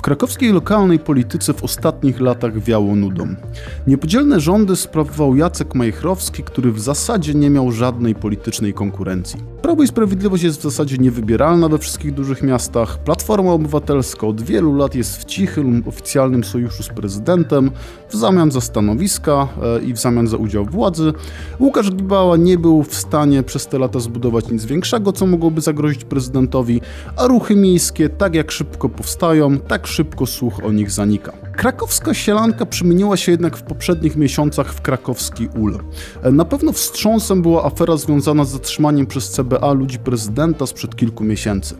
W krakowskiej lokalnej polityce w ostatnich latach wiało nudą. Niepodzielne rządy sprawował Jacek Majchrowski, który w zasadzie nie miał żadnej politycznej konkurencji. Prawo i Sprawiedliwość jest w zasadzie niewybieralna we wszystkich dużych miastach. Platforma Obywatelska od wielu lat jest w cichym, oficjalnym sojuszu z prezydentem w zamian za stanowiska e, i w zamian za udział władzy. Łukasz Gibała nie był w stanie przez te lata zbudować nic większego, co mogłoby zagrozić prezydentowi, a ruchy miejskie tak jak szybko powstają, tak szybko słuch o nich zanika. Krakowska sielanka przemieniła się jednak w poprzednich miesiącach w krakowski ul. Na pewno wstrząsem była afera związana z zatrzymaniem przez CBA ludzi prezydenta sprzed kilku miesięcy.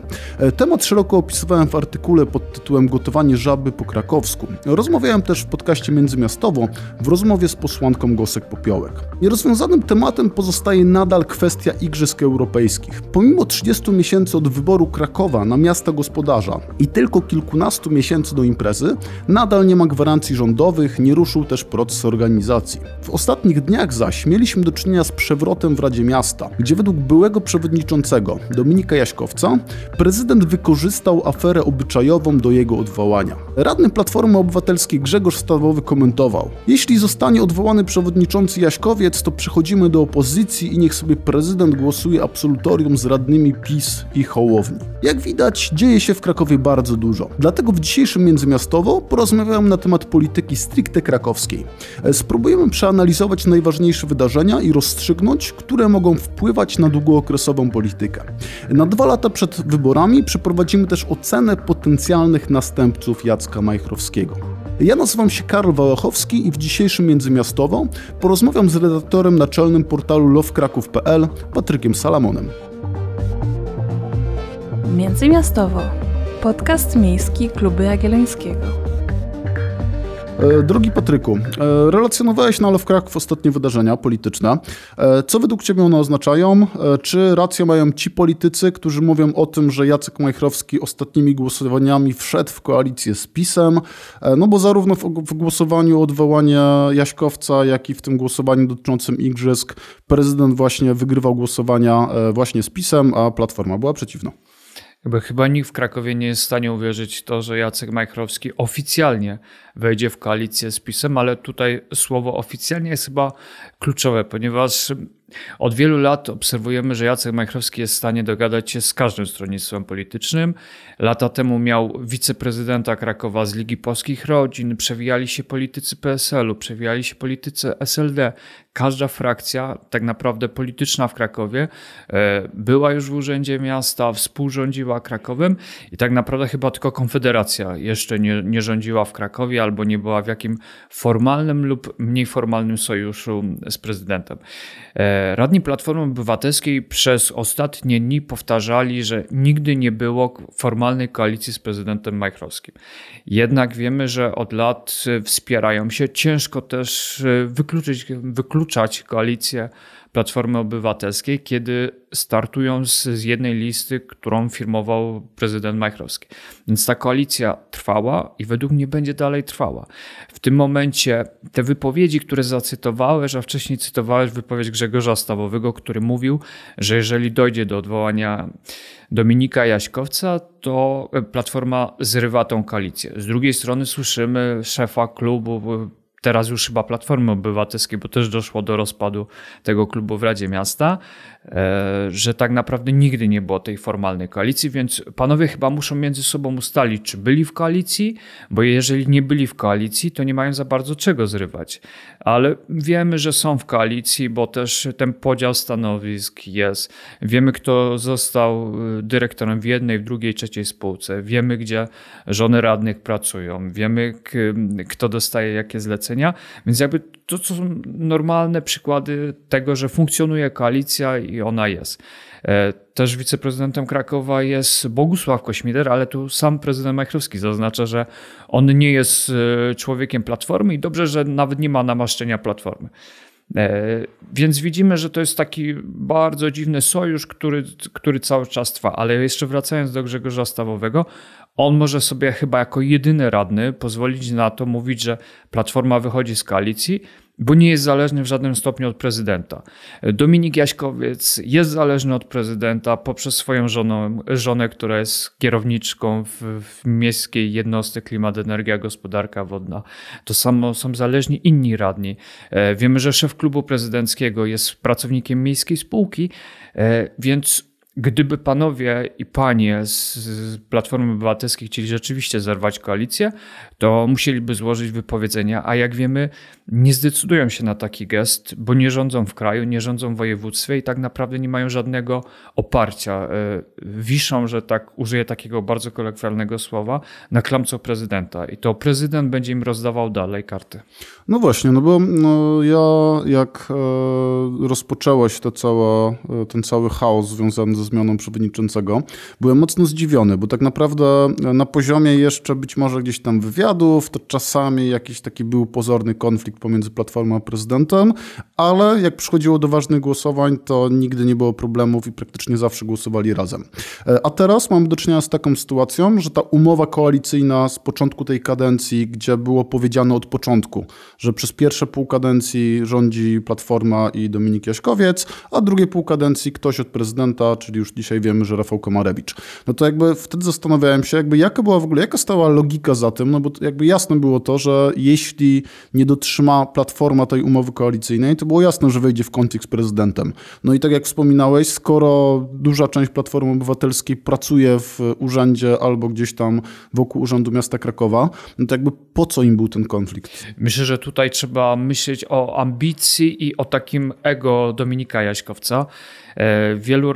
Temat szeroko opisywałem w artykule pod tytułem Gotowanie żaby po krakowsku. Rozmawiałem też w podcaście Międzymiastowo w rozmowie z posłanką Gosek Popiołek. Nierozwiązanym tematem pozostaje nadal kwestia Igrzysk Europejskich. Pomimo 30 miesięcy od wyboru Krakowa na miasta gospodarza i tylko kilkunastu miesięcy do imprezy, nadal nie ma gwarancji rządowych, nie ruszył też proces organizacji. W ostatnich dniach zaś mieliśmy do czynienia z przewrotem w Radzie Miasta, gdzie według byłego przewodniczącego Dominika Jaśkowca prezydent wykorzystał aferę obyczajową do jego odwołania. Radny Platformy Obywatelskiej Grzegorz Stawowy komentował: Jeśli zostanie odwołany przewodniczący Jaśkowiec, to przechodzimy do opozycji i niech sobie prezydent głosuje absolutorium z radnymi PiS i Hołowni. Jak widać, dzieje się w Krakowie bardzo dużo. Dlatego w dzisiejszym Międzymiastowo porozmawiałem na temat polityki stricte krakowskiej. Spróbujemy przeanalizować najważniejsze wydarzenia i rozstrzygnąć, które mogą wpływać na długookresową politykę. Na dwa lata przed wyborami przeprowadzimy też ocenę potencjalnych następców Jacka Majchrowskiego. Ja nazywam się Karol Wałachowski i w dzisiejszym Międzymiastowo porozmawiam z redaktorem naczelnym portalu lovkraków.pl Patrykiem Salamonem. Międzymiastowo. Podcast miejski Kluby Jagiellońskiego. E, drogi Patryku, e, relacjonowałeś na Love Kraków ostatnie wydarzenia polityczne. E, co według Ciebie one oznaczają? Czy rację mają ci politycy, którzy mówią o tym, że Jacek Majchrowski ostatnimi głosowaniami wszedł w koalicję z PiSem? No bo zarówno w głosowaniu o odwołanie Jaśkowca, jak i w tym głosowaniu dotyczącym igrzysk prezydent właśnie wygrywał głosowania właśnie z PiSem, a Platforma była przeciwna. Jakby chyba nikt w Krakowie nie jest w stanie uwierzyć w to, że Jacek Majchrowski oficjalnie wejdzie w koalicję z PiSem, ale tutaj słowo oficjalnie jest chyba kluczowe, ponieważ od wielu lat obserwujemy, że Jacek Majchrowski jest w stanie dogadać się z każdym stronnictwem politycznym. Lata temu miał wiceprezydenta Krakowa z Ligi Polskich Rodzin, przewijali się politycy PSL-u, przewijali się politycy SLD. Każda frakcja, tak naprawdę polityczna w Krakowie, e, była już w urzędzie miasta, współrządziła Krakowem i tak naprawdę chyba tylko Konfederacja jeszcze nie, nie rządziła w Krakowie albo nie była w jakim formalnym lub mniej formalnym sojuszu z prezydentem. E, Radni Platformy Obywatelskiej przez ostatnie dni powtarzali, że nigdy nie było formalnej koalicji z prezydentem Majchrowskim. Jednak wiemy, że od lat wspierają się. Ciężko też wykluczyć, wykluczać koalicję Platformy Obywatelskiej, kiedy startują z, z jednej listy, którą firmował prezydent Majchrowski. Więc ta koalicja trwała i według mnie będzie dalej trwała. W tym momencie te wypowiedzi, które zacytowałeś, a wcześniej cytowałeś wypowiedź Grzegorza Stawowego, który mówił, że jeżeli dojdzie do odwołania Dominika Jaśkowca, to Platforma zrywa tą koalicję. Z drugiej strony słyszymy szefa klubu teraz już chyba Platformy Obywatelskiej, bo też doszło do rozpadu tego klubu w Radzie Miasta, e, że tak naprawdę nigdy nie było tej formalnej koalicji, więc panowie chyba muszą między sobą ustalić, czy byli w koalicji, bo jeżeli nie byli w koalicji, to nie mają za bardzo czego zrywać. Ale wiemy, że są w koalicji, bo też ten podział stanowisk jest. Wiemy, kto został y, dyrektorem w jednej, w drugiej, trzeciej spółce. Wiemy, gdzie żony radnych pracują. Wiemy, kto dostaje jakie zlecenia więc jakby to, to są normalne przykłady tego, że funkcjonuje koalicja i ona jest. E, też wiceprezydentem Krakowa jest Bogusław Kośmider, ale tu sam prezydent Majchrowski zaznacza, że on nie jest e, człowiekiem Platformy i dobrze, że nawet nie ma namaszczenia Platformy. E, więc widzimy, że to jest taki bardzo dziwny sojusz, który, który cały czas trwa. Ale jeszcze wracając do Grzegorza Stawowego, On może sobie chyba jako jedyny radny pozwolić na to mówić, że Platforma wychodzi z koalicji, bo nie jest zależny w żadnym stopniu od prezydenta. Dominik Jaśkowiec jest zależny od prezydenta poprzez swoją żonę, żonę która jest kierowniczką w, w miejskiej jednostce Klimat, Energia, Gospodarka Wodna. To samo są zależni inni radni. E, wiemy, że szef klubu prezydenckiego jest pracownikiem miejskiej spółki, e, więc Gdyby panowie i panie z, z Platformy Obywatelskiej chcieli rzeczywiście zerwać koalicję, to musieliby złożyć wypowiedzenia, a jak wiemy, nie zdecydują się na taki gest, bo nie rządzą w kraju, nie rządzą w województwie i tak naprawdę nie mają żadnego oparcia. E, wiszą, że tak użyję takiego bardzo kolokwialnego słowa, na klamce prezydenta i to prezydent będzie im rozdawał dalej karty. No właśnie, no bo no, ja jak e, rozpoczęłaś to cała, e, ten cały chaos związany ze zmianą przewodniczącego, byłem mocno zdziwiony, bo tak naprawdę na poziomie jeszcze być może gdzieś tam wywiadów, to czasami jakiś taki był pozorny konflikt pomiędzy Platformą a prezydentem, ale jak przychodziło do ważnych głosowań, to nigdy nie było problemów i praktycznie zawsze głosowali razem. E, a teraz mamy do czynienia z taką sytuacją, że ta umowa koalicyjna z początku tej kadencji, gdzie było powiedziane od początku, że przez pierwsze pół kadencji rządzi Platforma i Dominik Jaśkowiec, a drugie pół kadencji ktoś od prezydenta, czyli już dzisiaj wiemy, że Rafał Komarewicz. No to jakby wtedy zastanawiałem się, jakby jaka była w ogóle, jaka stała logika za tym, no bo jakby jasne było to, że jeśli nie dotrzyma Platforma tej umowy koalicyjnej, to było jasne, że wejdzie w konflikt z prezydentem. No i tak jak wspominałeś, skoro duża część Platformy Obywatelskiej pracuje w urzędzie albo gdzieś tam wokół Urzędu Miasta Krakowa, no to jakby po co im był ten konflikt? Myślę, że tutaj trzeba myśleć o ambicji i o takim ego Dominika Jaśkowca. E, wielu,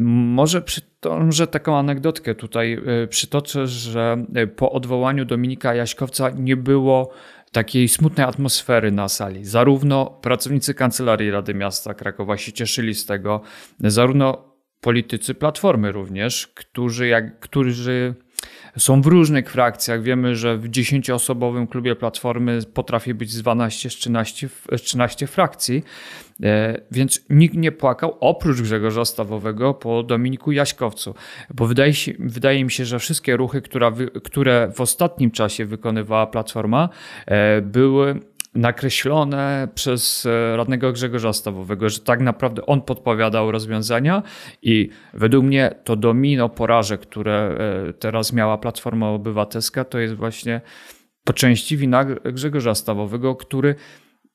może przytoczę taką anegdotkę tutaj, e, przytoczę, że e, po odwołaniu Dominika Jaśkowca nie było takiej smutnej atmosfery na sali. Zarówno pracownicy Kancelarii Rady Miasta Krakowa się cieszyli z tego, zarówno politycy Platformy również, którzy, jak, którzy są w różnych frakcjach. Wiemy, że w 10-osobowym klubie Platformy potrafi być z 12 13, 13 frakcji, e, więc nikt nie płakał oprócz Grzegorza Stawowego po Dominiku Jaśkowcu, bo wydaje, się, wydaje mi się, że wszystkie ruchy, która, które w ostatnim czasie wykonywała Platforma, e, były nakreślone przez e, radnego Grzegorza Stawowego, że tak naprawdę on podpowiadał rozwiązania i według mnie to domino porażek, które e, teraz miała Platforma Obywatelska, to jest właśnie po części wina Grzegorza Stawowego, który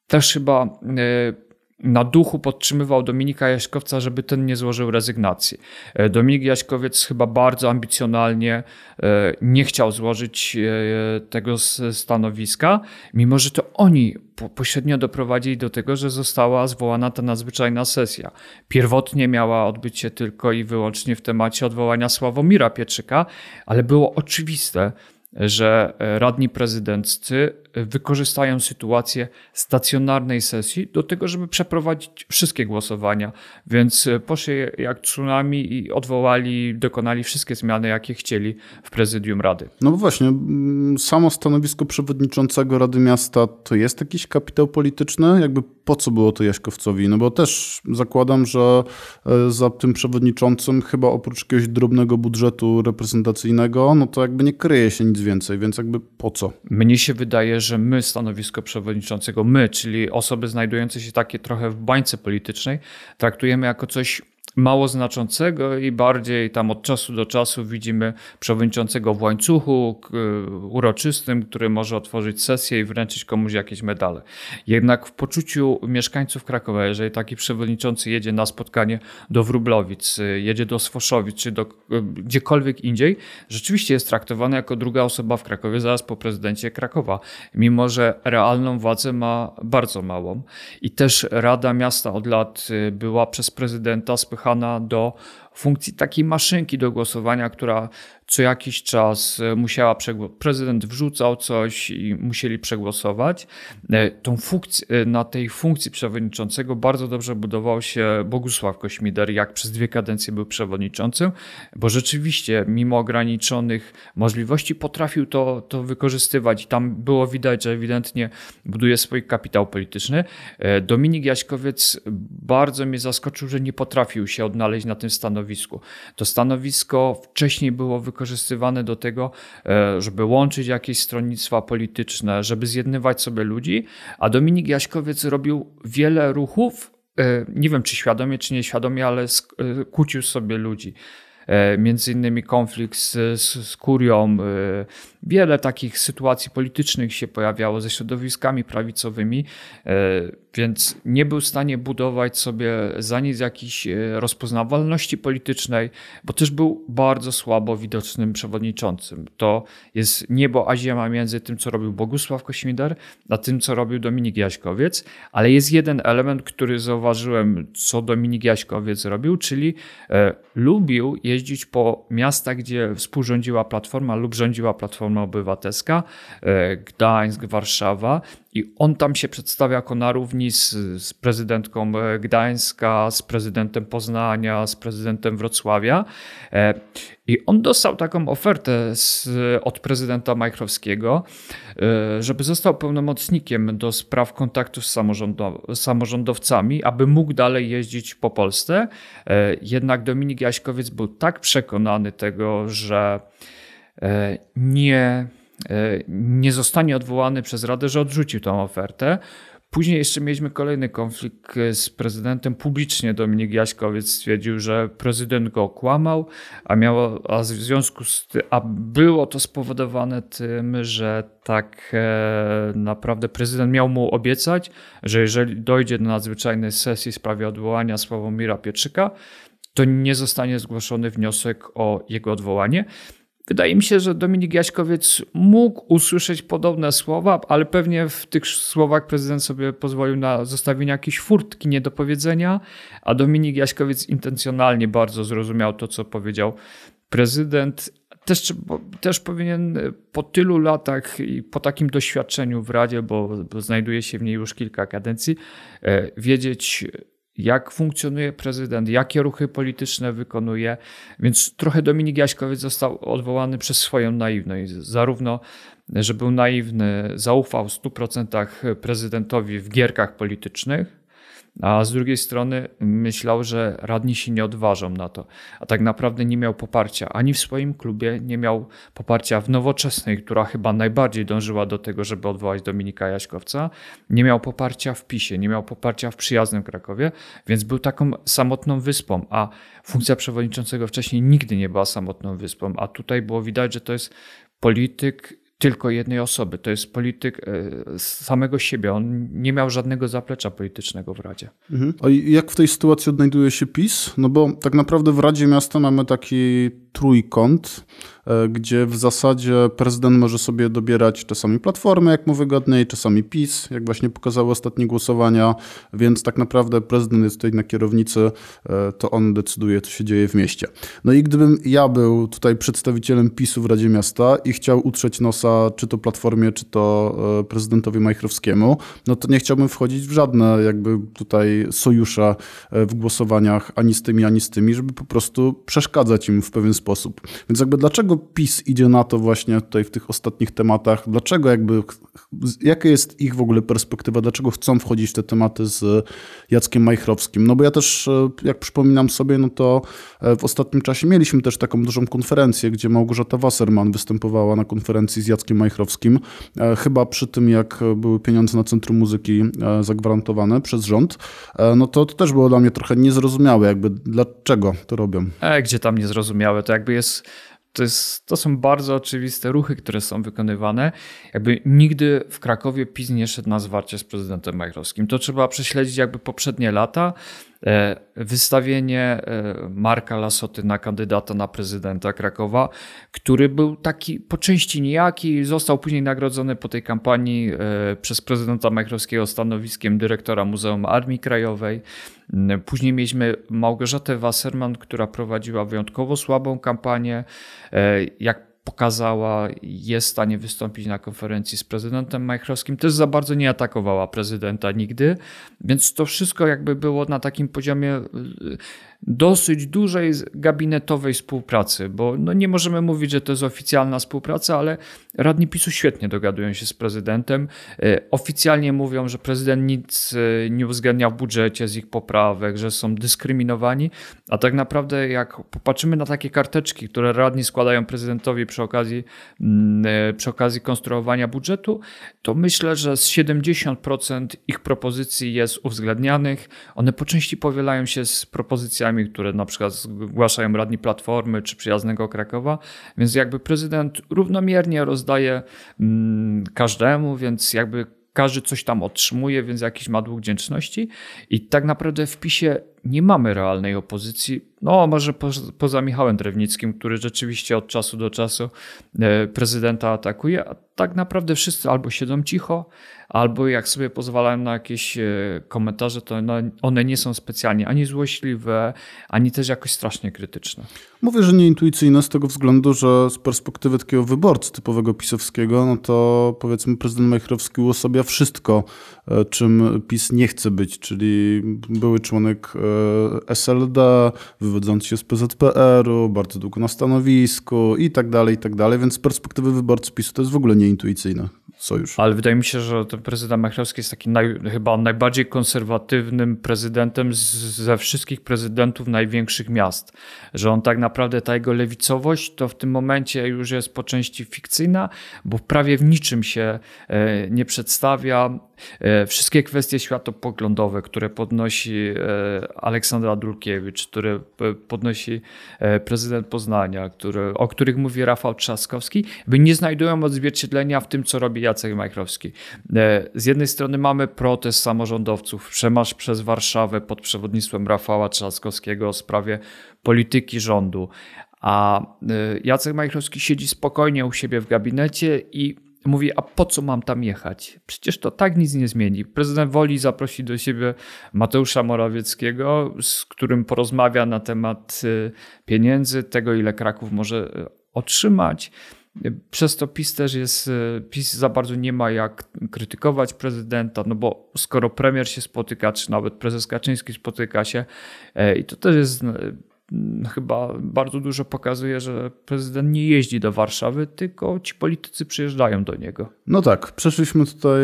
też chyba e, na duchu podtrzymywał Dominika Jaśkowca, żeby ten nie złożył rezygnacji. E, Dominik Jaśkowiec chyba bardzo ambicjonalnie e, nie chciał złożyć e, tego stanowiska, mimo że to oni pośrednio doprowadzili do tego, że została zwołana ta nadzwyczajna sesja. Pierwotnie miała odbyć się tylko i wyłącznie w temacie odwołania Sławomira Pietrzyka, ale było oczywiste, że radni prezydenccy wykorzystają sytuację stacjonarnej sesji do tego, żeby przeprowadzić wszystkie głosowania. Więc poszli jak tsunami i odwołali, dokonali wszystkie zmiany, jakie chcieli w prezydium Rady. No właśnie, samo stanowisko przewodniczącego Rady Miasta to jest jakiś kapitał polityczny? Jakby po co było to Jaśkowcowi? No bo też zakładam, że e, za tym przewodniczącym chyba oprócz jakiegoś drobnego budżetu reprezentacyjnego, no to jakby nie kryje się nic więcej, więc jakby po co? Mnie się wydaje, że my stanowisko przewodniczącego, my, czyli osoby znajdujące się takie trochę w bańce politycznej, traktujemy jako coś mało znaczącego i bardziej tam od czasu do czasu widzimy przewodniczącego w łańcuchu uroczystym, który może otworzyć sesję i wręczyć komuś jakieś medale. Jednak w poczuciu mieszkańców Krakowa, jeżeli taki przewodniczący jedzie na spotkanie do Wróblowic, jedzie do Swoszowic czy do gdziekolwiek indziej, rzeczywiście jest traktowany jako druga osoba w Krakowie zaraz po prezydencie Krakowa, mimo że realną władzę ma bardzo małą. I też Rada Miasta od lat była przez prezydenta spychana do funkcji takiej maszynki do głosowania, która co jakiś czas e, musiała prezydent wrzucał coś i musieli przegłosować. E, tą funkcję, e, na tej funkcji przewodniczącego bardzo dobrze budował się Bogusław Kośmider, jak przez dwie kadencje był przewodniczącym, bo rzeczywiście mimo ograniczonych możliwości potrafił to, to wykorzystywać tam było widać, że ewidentnie buduje swój kapitał polityczny. Dominik Jaśkowiec bardzo mnie zaskoczył, że nie potrafił się odnaleźć na tym stanowisku. To stanowisko wcześniej było wykorzystywane wykorzystywane do tego, e, żeby łączyć jakieś stronnictwa polityczne, żeby zjednywać sobie ludzi, a Dominik Jaśkowiec robił wiele ruchów, e, nie wiem czy świadomie, czy nieświadomie, ale e, kłócił sobie ludzi. Między innymi konflikt z, z, z kurią, wiele takich sytuacji politycznych się pojawiało ze środowiskami prawicowymi, więc nie był w stanie budować sobie za nic jakiejś e, rozpoznawalności politycznej, bo też był bardzo słabo widocznym przewodniczącym. To jest niebo a ziemia między tym, co robił Bogusław Kośmider, a tym, co robił Dominik Jaśkowiec, ale jest jeden element, który zauważyłem, co Dominik Jaśkowiec robił, czyli e, lubił jeździć po miastach, gdzie współrządziła Platforma lub rządziła Platforma Obywatelska, e, Gdańsk, Warszawa i on tam się przedstawia jako na równi z, z, prezydentką e, Gdańska, z prezydentem Poznania, z prezydentem Wrocławia. E, I on dostał taką ofertę z, od prezydenta Majchrowskiego, żeby został pełnomocnikiem do spraw kontaktów z samorządowcami, aby mógł dalej jeździć po Polsce. Jednak Dominik Jaśkowiec był tak przekonany tego, że nie E, nie zostanie odwołany przez Radę, że odrzucił tę ofertę. Później jeszcze mieliśmy kolejny konflikt z prezydentem. Publicznie Dominik Jaśkowiec stwierdził, że prezydent go okłamał, a, miało, a w związku z tym, a było to spowodowane tym, że tak e, naprawdę prezydent miał mu obiecać, że jeżeli dojdzie do nadzwyczajnej sesji w sprawie odwołania Sławomira Pietrzyka, to nie zostanie zgłoszony wniosek o jego odwołanie. Wydaje mi się, że Dominik Jaśkowiec mógł usłyszeć podobne słowa, ale pewnie w tych słowach prezydent sobie pozwolił na zostawienie jakiejś furtki niedopowiedzenia, a Dominik Jaśkowiec intencjonalnie bardzo zrozumiał to, co powiedział prezydent. Też, też powinien po tylu latach i po takim doświadczeniu w Radzie, bo, bo znajduje się w niej już kilka kadencji, e, wiedzieć, jak funkcjonuje prezydent, jakie ruchy polityczne wykonuje. Więc trochę Dominik Jaśkowiec został odwołany przez swoją naiwność. Zarówno, że był naiwny, zaufał w 100% prezydentowi w gierkach politycznych, a z drugiej strony myślał, że radni się nie odważą na to. A tak naprawdę nie miał poparcia. Ani w swoim klubie, nie miał poparcia w nowoczesnej, która chyba najbardziej dążyła do tego, żeby odwołać Dominika Jaśkowca, nie miał poparcia w PiSie, nie miał poparcia w przyjaznym Krakowie, więc był taką samotną wyspą, a funkcja przewodniczącego wcześniej nigdy nie była samotną wyspą, a tutaj było widać, że to jest polityk tylko jednej osoby. To jest polityk e, samego siebie. On nie miał żadnego zaplecza politycznego w Radzie. Mhm. A jak w tej sytuacji odnajduje się PiS? No bo tak naprawdę w Radzie Miasta mamy taki trójkąt, gdzie w zasadzie prezydent może sobie dobierać czasami platformę, jak mu wygodniej, czasami PiS, jak właśnie pokazały ostatnie głosowania, więc tak naprawdę prezydent jest tutaj na kierownicy, e, to on decyduje, co się dzieje w mieście. No i gdybym ja był tutaj przedstawicielem PiSu w Radzie Miasta i chciał utrzeć nosa czy to Platformie, czy to e, prezydentowi Majchrowskiemu, no to nie chciałbym wchodzić w żadne jakby tutaj sojusze w głosowaniach ani z tymi, ani z tymi, żeby po prostu przeszkadzać im w pewien sposób. Więc jakby dlaczego PiS idzie na to właśnie tutaj w tych ostatnich tematach? Dlaczego jakby, jaka jest ich w ogóle perspektywa? Dlaczego chcą wchodzić w te tematy z Jackiem Majchrowskim? No bo ja też, e, jak przypominam sobie, no to e, w ostatnim czasie mieliśmy też taką dużą konferencję, gdzie Małgorzata Wasserman występowała na konferencji z Jackiem Majchrowskim. E, chyba przy tym, jak były pieniądze na Centrum Muzyki zagwarantowane przez rząd, no to, to też było dla mnie trochę niezrozumiałe, jakby dlaczego to robią. E, gdzie tam niezrozumiałe? to jakby jest to, jest, to są bardzo oczywiste ruchy, które są wykonywane. Jakby nigdy w Krakowie PiS nie szedł na zwarcie z prezydentem Majchrowskim. To trzeba prześledzić jakby poprzednie lata. E, wystawienie e, Marka Lasoty na kandydata na prezydenta Krakowa, który był taki po części nijaki, został później nagrodzony po tej kampanii e, przez prezydenta Majchrowskiego stanowiskiem dyrektora Muzeum Armii Krajowej. Później mieliśmy Małgorzatę Wasserman, która prowadziła wyjątkowo słabą kampanię. Jak pokazała, jest w stanie wystąpić na konferencji z prezydentem Majchrowskim. Też za bardzo nie atakowała prezydenta nigdy, więc to wszystko jakby było na takim poziomie dosyć dużej gabinetowej współpracy, bo no nie możemy mówić, że to jest oficjalna współpraca, ale radni PiSu świetnie dogadują się z prezydentem. E, oficjalnie mówią, że prezydent nic e, nie uwzględnia w budżecie z ich poprawek, że są dyskryminowani, a tak naprawdę jak popatrzymy na takie karteczki, które radni składają prezydentowi przy okazji, mm, e, przy okazji konstruowania budżetu, to myślę, że z 70% ich propozycji jest uwzględnianych. One po części powielają się z propozycjami, które na przykład zgłaszają radni Platformy czy Przyjaznego Krakowa, więc jakby prezydent równomiernie rozdaje mm, każdemu, więc jakby każdy coś tam otrzymuje, więc jakiś ma dług wdzięczności. I tak naprawdę w PiSie nie mamy realnej opozycji. No, może poza Michałem Drewnickim, który rzeczywiście od czasu do czasu e, prezydenta atakuje, a tak naprawdę wszyscy albo siedzą cicho, albo jak sobie pozwalają na jakieś e, komentarze, to one nie są specjalnie ani złośliwe, ani też jakoś strasznie krytyczne. Mówię, że nieintuicyjne z tego względu, że z perspektywy takiego wyborcy typowego pisowskiego, no to powiedzmy prezydent Majchrowski uosabia wszystko, e, czym PiS nie chce być, czyli były członek SLD, wywodzący się z PZPR-u, bardzo długo na stanowisku i tak dalej, i tak dalej, więc z perspektywy wyborcy PiSu to jest w ogóle nieintuicyjne sojusz. Ale wydaje mi się, że ten prezydent Machrowski jest taki naj, chyba najbardziej konserwatywnym prezydentem z, ze wszystkich prezydentów największych miast. Że on tak naprawdę, ta jego lewicowość to w tym momencie już jest po części fikcyjna, bo prawie w niczym się e, nie przedstawia. E, wszystkie kwestie światopoglądowe, które podnosi e, Aleksandra Dulkiewicz, które podnosi prezydent Poznania, które, o których mówi Rafał Trzaskowski, nie znajdują odzwierciedlenia w tym, co robi Jacek Majchrowski. E, z jednej strony mamy protest samorządowców, przemasz przez Warszawę pod przewodnictwem Rafała Trzaskowskiego w sprawie polityki rządu, a e, Jacek Majchrowski siedzi spokojnie u siebie w gabinecie i mówi, a po co mam tam jechać? Przecież to tak nic nie zmieni. Prezydent woli zaprosić do siebie Mateusza Morawieckiego, z którym porozmawia na temat e, pieniędzy, tego ile Kraków może otrzymać. Przez to PiS też jest, e, PiS za bardzo nie ma jak krytykować prezydenta, no bo skoro premier się spotyka, czy nawet prezes Kaczyński spotyka się, i to też jest chyba bardzo dużo pokazuje, że prezydent nie jeździ do Warszawy, tylko ci politycy przyjeżdżają do niego. No tak, przeszliśmy tutaj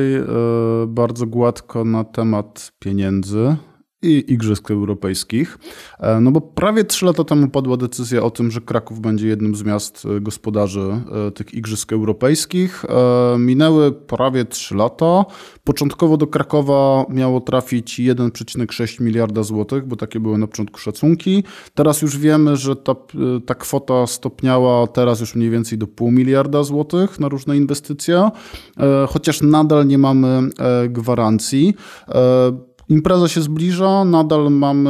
bardzo gładko na temat pieniędzy i Igrzysk Europejskich. E, no bo prawie trzy lata temu padła decyzja o tym, że Kraków będzie jednym z miast e, gospodarzy e, tych Igrzysk Europejskich. Minęły prawie trzy lata. Początkowo do Krakowa miało trafić 1,6 miliarda złotych, bo takie były na początku szacunki. Teraz już wiemy, że ta, ta kwota stopniała teraz już mniej więcej do pół miliarda złotych na różne inwestycje, chociaż nadal nie mamy gwarancji. Impreza się zbliża, nadal mamy,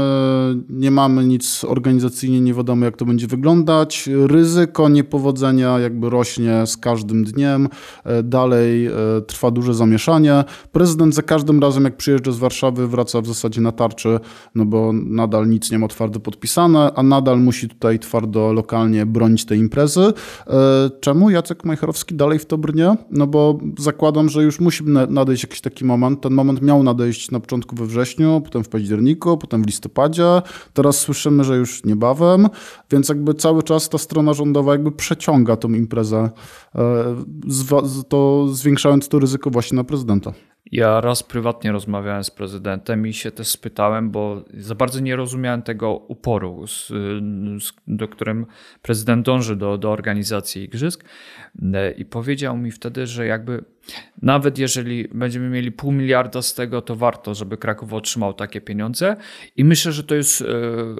nie mamy nic organizacyjnie, nie wiadomo jak to będzie wyglądać. Ryzyko niepowodzenia jakby rośnie z każdym dniem, e, dalej e, trwa duże zamieszanie. Prezydent za każdym razem jak przyjeżdża z Warszawy wraca w zasadzie na tarczy, no bo nadal nic nie ma twardo podpisane, a nadal musi tutaj twardo lokalnie bronić tej imprezy. E, czemu Jacek Majchrowski dalej w to brnie? No bo zakładam, że już musi nadejść jakiś taki moment. Ten moment miał nadejść na początku we wrześniu, potem w październiku, potem w listopadzie. Teraz słyszymy, że już niebawem, więc jakby cały czas ta strona rządowa jakby przeciąga tą imprezę, e, to zwiększając to ryzyko właśnie na prezydenta. Ja raz prywatnie rozmawiałem z prezydentem i się też spytałem, bo za bardzo nie rozumiałem tego uporu, z, z, do którym prezydent dąży do, do organizacji igrzysk. I powiedział mi wtedy, że jakby nawet jeżeli będziemy mieli pół miliarda z tego, to warto, żeby Kraków otrzymał takie pieniądze. I myślę, że to jest e,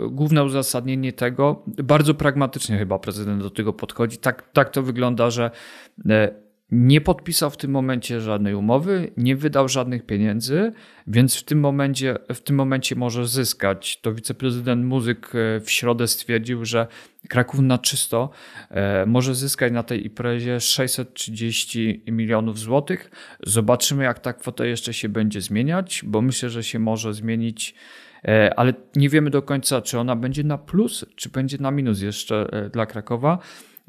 główne uzasadnienie tego. Bardzo pragmatycznie chyba prezydent do tego podchodzi. Tak, tak to wygląda, że e, nie podpisał w tym momencie żadnej umowy, nie wydał żadnych pieniędzy, więc w tym momencie, w tym momencie może zyskać. To wiceprezydent Muzyk e, w środę stwierdził, że Kraków na czysto e, może zyskać na tej imprezie 630 milionów złotych. Zobaczymy, jak ta kwota jeszcze się będzie zmieniać, bo myślę, że się może zmienić e, ale nie wiemy do końca, czy ona będzie na plus, czy będzie na minus jeszcze dla Krakowa.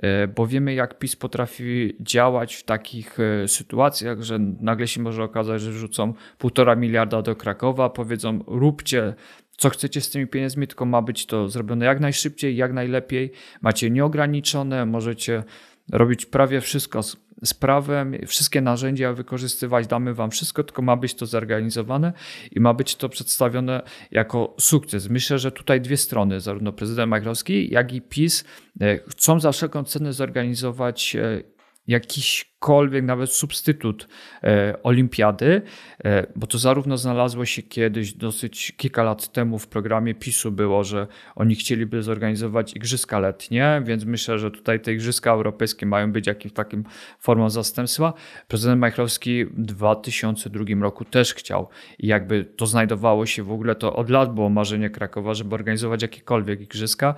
E, bo wiemy, jak PiS potrafi działać w takich e, sytuacjach, że nagle się może okazać, że wrzucą półtora miliarda do Krakowa, powiedzą róbcie co chcecie z tymi pieniędzmi, tylko ma być to zrobione jak najszybciej, jak najlepiej. Macie nieograniczone, możecie robić prawie wszystko z, z prawem, wszystkie narzędzia wykorzystywać, damy wam wszystko, tylko ma być to zorganizowane i ma być to przedstawione jako sukces. Myślę, że tutaj dwie strony, zarówno prezydent Majchrowski, jak i PiS, e, chcą za wszelką cenę zorganizować e, jakiśkolwiek nawet substytut e, olimpiady, e, bo to zarówno znalazło się kiedyś, dosyć kilka lat temu w programie PiSu było, że oni chcieliby zorganizować igrzyska letnie, więc myślę, że tutaj te igrzyska europejskie mają być jakimś takim formą zastępstwa. Prezydent Majchrowski w 2002 roku też chciał i jakby to znajdowało się w ogóle, to od lat było marzenie Krakowa, żeby organizować jakiekolwiek igrzyska,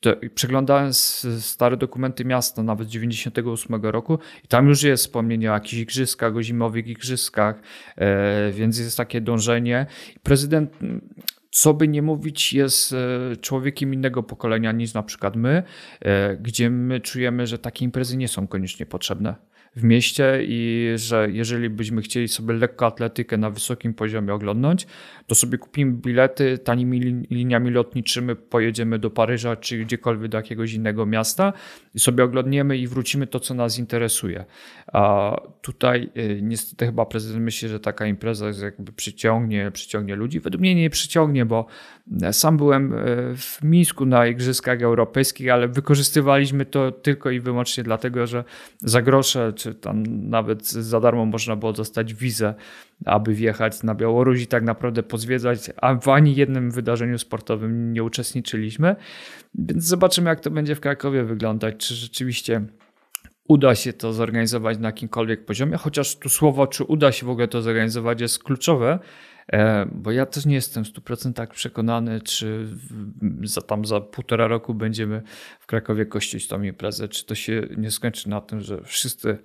to, przeglądałem stare dokumenty miasta, nawet z 98 roku, i tam już jest wspomnienie o jakichś igrzyskach, o zimowych igrzyskach, e, więc jest takie dążenie. Prezydent, co by nie mówić, jest e, człowiekiem innego pokolenia niż na przykład my, e, gdzie my czujemy, że takie imprezy nie są koniecznie potrzebne w mieście i że jeżeli byśmy chcieli sobie lekkoatletykę na wysokim poziomie oglądnąć, to sobie kupimy bilety tanimi liniami lotniczymi, pojedziemy do Paryża czy gdziekolwiek do jakiegoś innego miasta i sobie oglądniemy i wrócimy to, co nas interesuje. A tutaj y, niestety chyba prezydent myśli, że taka impreza jakby przyciągnie, przyciągnie ludzi. Według mnie nie przyciągnie, bo e, sam byłem e, w Mińsku na Igrzyskach Europejskich, ale wykorzystywaliśmy to tylko i wyłącznie dlatego, że za grosze, czy tam nawet za darmo można było dostać wizę, aby wjechać na Białoruś i tak naprawdę pozwiedzać, a w ani jednym wydarzeniu sportowym nie uczestniczyliśmy. Więc zobaczymy, jak to będzie w Krakowie wyglądać, czy rzeczywiście uda się to zorganizować na jakimkolwiek poziomie, chociaż tu słowo, czy uda się w ogóle to zorganizować, jest kluczowe, bo ja też nie jestem w 100% przekonany, czy za, tam za półtora roku będziemy w Krakowie kościć tą imprezę, czy to się nie skończy na tym, że wszyscy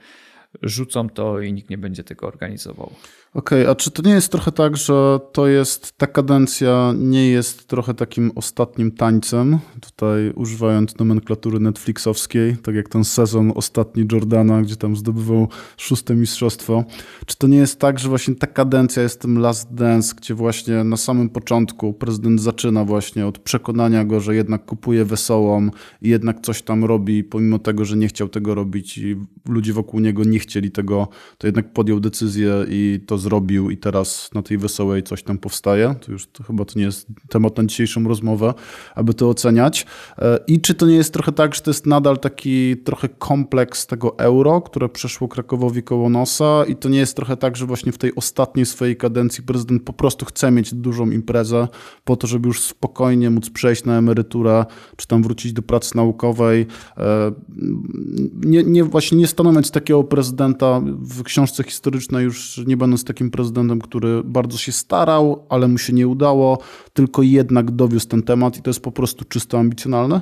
rzucą to i nikt nie będzie tego organizował. Okej, okay, a czy to nie jest trochę tak, że to jest, ta kadencja nie jest trochę takim ostatnim tańcem, tutaj używając nomenklatury netflixowskiej, tak jak ten sezon ostatni Jordana, gdzie tam zdobywał szóste mistrzostwo. Czy to nie jest tak, że właśnie ta kadencja jest tym last dance, gdzie właśnie na samym początku prezydent zaczyna właśnie od przekonania go, że jednak kupuje wesołą i jednak coś tam robi, pomimo tego, że nie chciał tego robić i ludzie wokół niego nie chcieli tego, to jednak podjął decyzję i to zrobił i teraz na tej wesołej coś tam powstaje. To już to chyba to nie jest temat na dzisiejszą rozmowę, aby to oceniać. E, I czy to nie jest trochę tak, że to jest nadal taki trochę kompleks tego euro, które przeszło Krakowowi koło nosa i to nie jest trochę tak, że właśnie w tej ostatniej swojej kadencji prezydent po prostu chce mieć dużą imprezę po to, żeby już spokojnie móc przejść na emeryturę, czy tam wrócić do pracy naukowej. E, nie, nie właśnie nie stanowić takiego prezydenta w książce historycznej już nie będąc takim prezydentem, który bardzo się starał, ale mu się nie udało, tylko jednak dowiózł ten temat i to jest po prostu czysto ambicjonalne?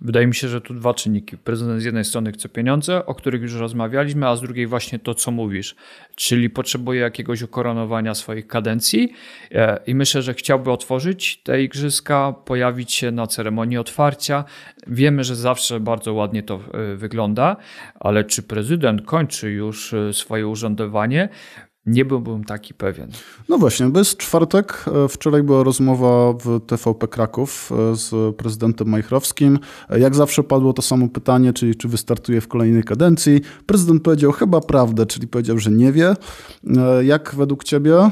Wydaje mi się, że tu dwa czynniki. Prezydent z jednej strony chce pieniądze, o których już rozmawialiśmy, a z drugiej właśnie to, co mówisz, czyli potrzebuje jakiegoś ukoronowania swoich kadencji e, i myślę, że chciałby otworzyć te igrzyska, pojawić się na ceremonii otwarcia. Wiemy, że zawsze bardzo ładnie to e, wygląda, ale czy prezydent kończy już e, swoje urzędowanie? Nie byłbym taki pewien. No właśnie, bo jest czwartek. E, wczoraj była rozmowa w TVP Kraków e, z prezydentem Majchrowskim. E, jak zawsze padło to samo pytanie, czyli czy wystartuje w kolejnej kadencji. Prezydent powiedział chyba prawdę, czyli powiedział, że nie wie. Jak według ciebie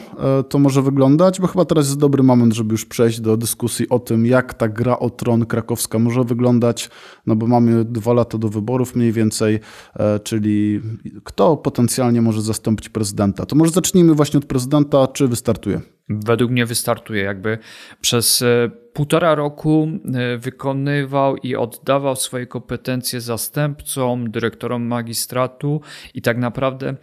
to może wyglądać? Bo chyba teraz jest dobry moment, żeby już przejść do dyskusji o tym, jak ta gra o tron krakowska może wyglądać, no bo mamy dwa lata do wyborów mniej więcej, czyli kto potencjalnie może zastąpić prezydenta. To może zacznijmy właśnie od prezydenta. Czy wystartuje? Według mnie wystartuje. Jakby przez e, półtora roku e, wykonywał i oddawał swoje kompetencje zastępcom, dyrektorom magistratu i tak naprawdę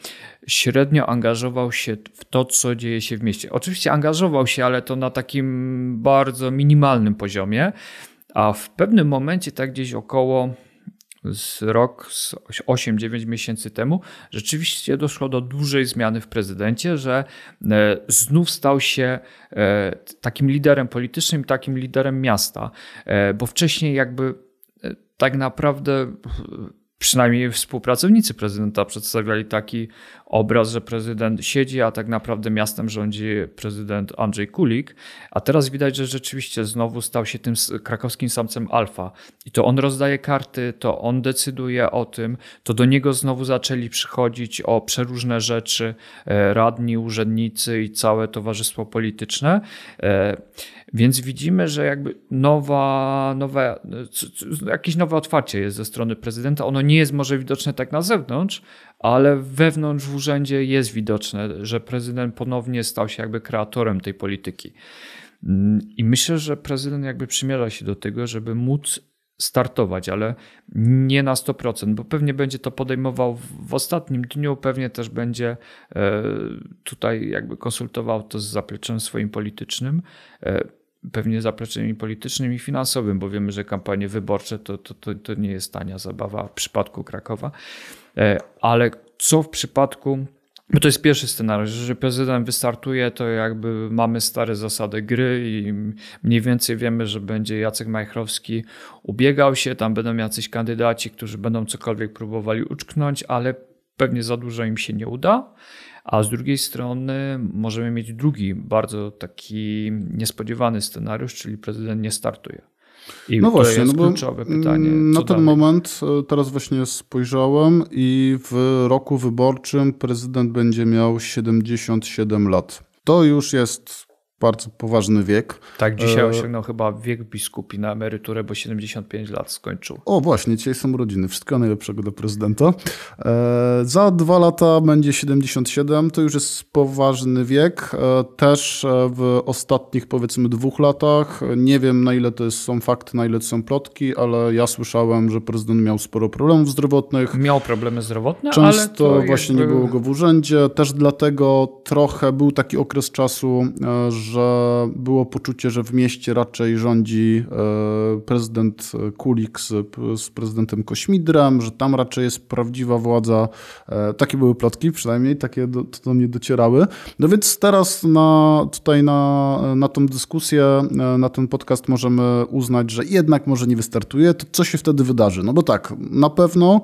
średnio angażował się w to, co dzieje się w mieście. Oczywiście angażował się, ale to na takim bardzo minimalnym poziomie, a w pewnym momencie, tak gdzieś około z rok, z 8-9 miesięcy temu, rzeczywiście doszło do dużej zmiany w prezydencie, że e, znów stał się e, takim liderem politycznym, takim liderem miasta, e, bo wcześniej jakby tak naprawdę przynajmniej współpracownicy prezydenta przedstawiali taki obraz, że prezydent siedzi, a tak naprawdę miastem rządzi prezydent Andrzej Kulik. A teraz widać, że rzeczywiście znowu stał się tym krakowskim samcem alfa. I to on rozdaje karty, to on decyduje o tym, to do niego znowu zaczęli przychodzić o przeróżne rzeczy e, radni, urzędnicy i całe towarzystwo polityczne. E, więc widzimy, że jakby nowa, nowe, jakieś nowe otwarcie jest ze strony prezydenta. Ono nie jest może widoczne tak na zewnątrz, ale wewnątrz w urzędzie jest widoczne, że prezydent ponownie stał się jakby kreatorem tej polityki. Mm, I myślę, że prezydent jakby przymierza się do tego, żeby móc startować, ale nie na 100%, bo pewnie będzie to podejmował w ostatnim dniu, pewnie też będzie e, tutaj jakby konsultował to z zapleczem swoim politycznym. Pewnie zapleczeniem politycznym i finansowym, bo wiemy, że kampanie wyborcze to, to, to, to nie jest tania zabawa w przypadku Krakowa. E, ale co w przypadku bo to jest pierwszy scenariusz, że prezydent wystartuje, to jakby mamy stare zasady gry i mniej więcej wiemy, że będzie Jacek Majchrowski ubiegał się, tam będą jacyś kandydaci, którzy będą cokolwiek próbowali uczknąć, ale pewnie za dużo im się nie uda. A z drugiej strony możemy mieć drugi, bardzo taki niespodziewany scenariusz, czyli prezydent nie startuje. I no właśnie, no bo kluczowe pytanie. Na ten dalej? moment e, teraz właśnie spojrzałem i w roku wyborczym prezydent będzie miał 77 lat. To już jest bardzo poważny wiek. Tak, dzisiaj e, osiągnął chyba wiek biskupi na emeryturę, bo 75 lat skończył. O właśnie, dzisiaj są rodziny. Wszystkiego najlepszego do prezydenta. E, za dwa lata będzie 77, to już jest poważny wiek. E, też w ostatnich powiedzmy dwóch latach, nie wiem na ile to są fakty, na ile to są plotki, ale ja słyszałem, że prezydent miał sporo problemów zdrowotnych. Miał problemy zdrowotne, Często ale właśnie jakby... nie było go w urzędzie. Też dlatego trochę był taki okres czasu, że że było poczucie, że w mieście raczej rządzi e, prezydent Kulik z, z prezydentem Kośmidrem, że tam raczej jest prawdziwa władza. E, takie były plotki, przynajmniej takie do, do mnie docierały. No więc teraz na, tutaj na, na tą dyskusję, e, na ten podcast możemy uznać, że jednak może nie wystartuje. To co się wtedy wydarzy? No bo tak, na pewno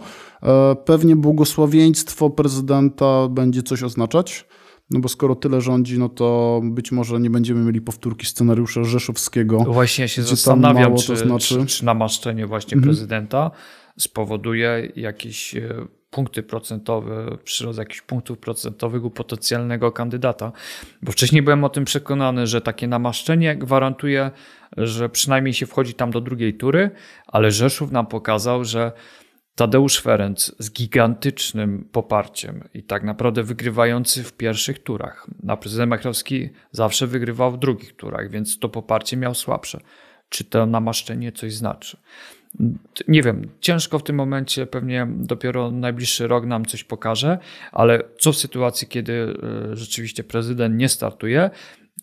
pewnie błogosławieństwo prezydenta będzie coś oznaczać. No bo skoro tyle rządzi, no to być może nie będziemy mieli powtórki scenariusza Rzeszowskiego. Właśnie ja się zastanawiam, czy, znaczy... czy, czy, namaszczenie właśnie mhm. prezydenta spowoduje jakieś e, punkty procentowe, przyrost jakichś punktów procentowych u potencjalnego kandydata. Bo wcześniej byłem o tym przekonany, że takie namaszczenie gwarantuje, że przynajmniej się wchodzi tam do drugiej tury, ale Rzeszów nam pokazał, że Tadeusz Ferenc z gigantycznym poparciem i tak naprawdę wygrywający w pierwszych turach. A prezydent Machrowski zawsze wygrywał w drugich turach, więc to poparcie miał słabsze. Czy to namaszczenie coś znaczy? Nie wiem, ciężko w tym momencie, pewnie dopiero najbliższy rok nam coś pokaże, ale co w sytuacji, kiedy e, rzeczywiście prezydent nie startuje,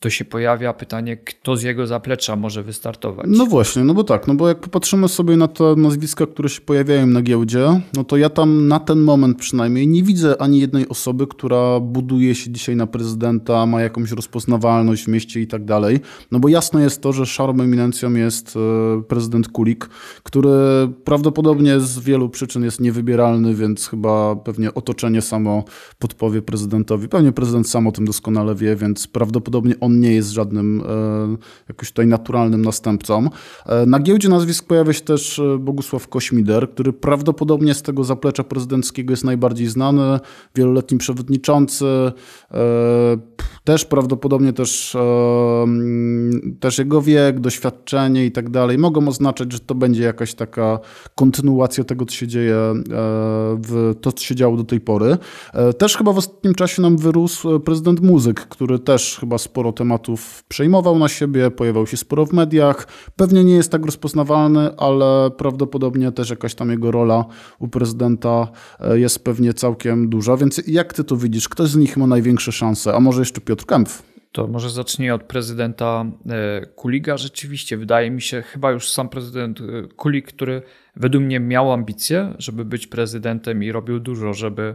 to się pojawia pytanie, kto z jego zaplecza może wystartować. No właśnie, no bo tak, no bo jak popatrzymy sobie na te nazwiska, które się pojawiają na giełdzie, no to ja tam na ten moment przynajmniej nie widzę ani jednej osoby, która buduje się dzisiaj na prezydenta, ma jakąś rozpoznawalność w mieście i tak dalej. No bo jasno jest to, że szarą eminencją jest e, prezydent Kulik, który prawdopodobnie z wielu przyczyn jest niewybieralny, więc chyba pewnie otoczenie samo podpowie prezydentowi. Pewnie prezydent sam o tym doskonale wie, więc prawdopodobnie on nie jest żadnym e, jakoś tutaj naturalnym następcą. E, na giełdzie nazwisk pojawia się też e, Bogusław Kośmider, który prawdopodobnie z tego zaplecza prezydenckiego jest najbardziej znany, wieloletni przewodniczący, też prawdopodobnie też, też jego wiek, doświadczenie i tak dalej mogą oznaczać, że to będzie jakaś taka kontynuacja tego, co się dzieje w to, co się działo do tej pory. Też chyba w ostatnim czasie nam wyrósł prezydent Muzyk, który też chyba sporo tematów przejmował na siebie, pojawiał się sporo w mediach. Pewnie nie jest tak rozpoznawalny, ale prawdopodobnie też jakaś tam jego rola u prezydenta e, jest pewnie całkiem duża. Więc jak ty to widzisz? Kto z nich ma największe szanse? A może jeszcze Piotr Kempf? To może zacznij od prezydenta e, Kuliga. Rzeczywiście, wydaje mi się, chyba już sam prezydent e, Kulik, który według mnie miał ambicje, żeby być prezydentem i robił dużo, żeby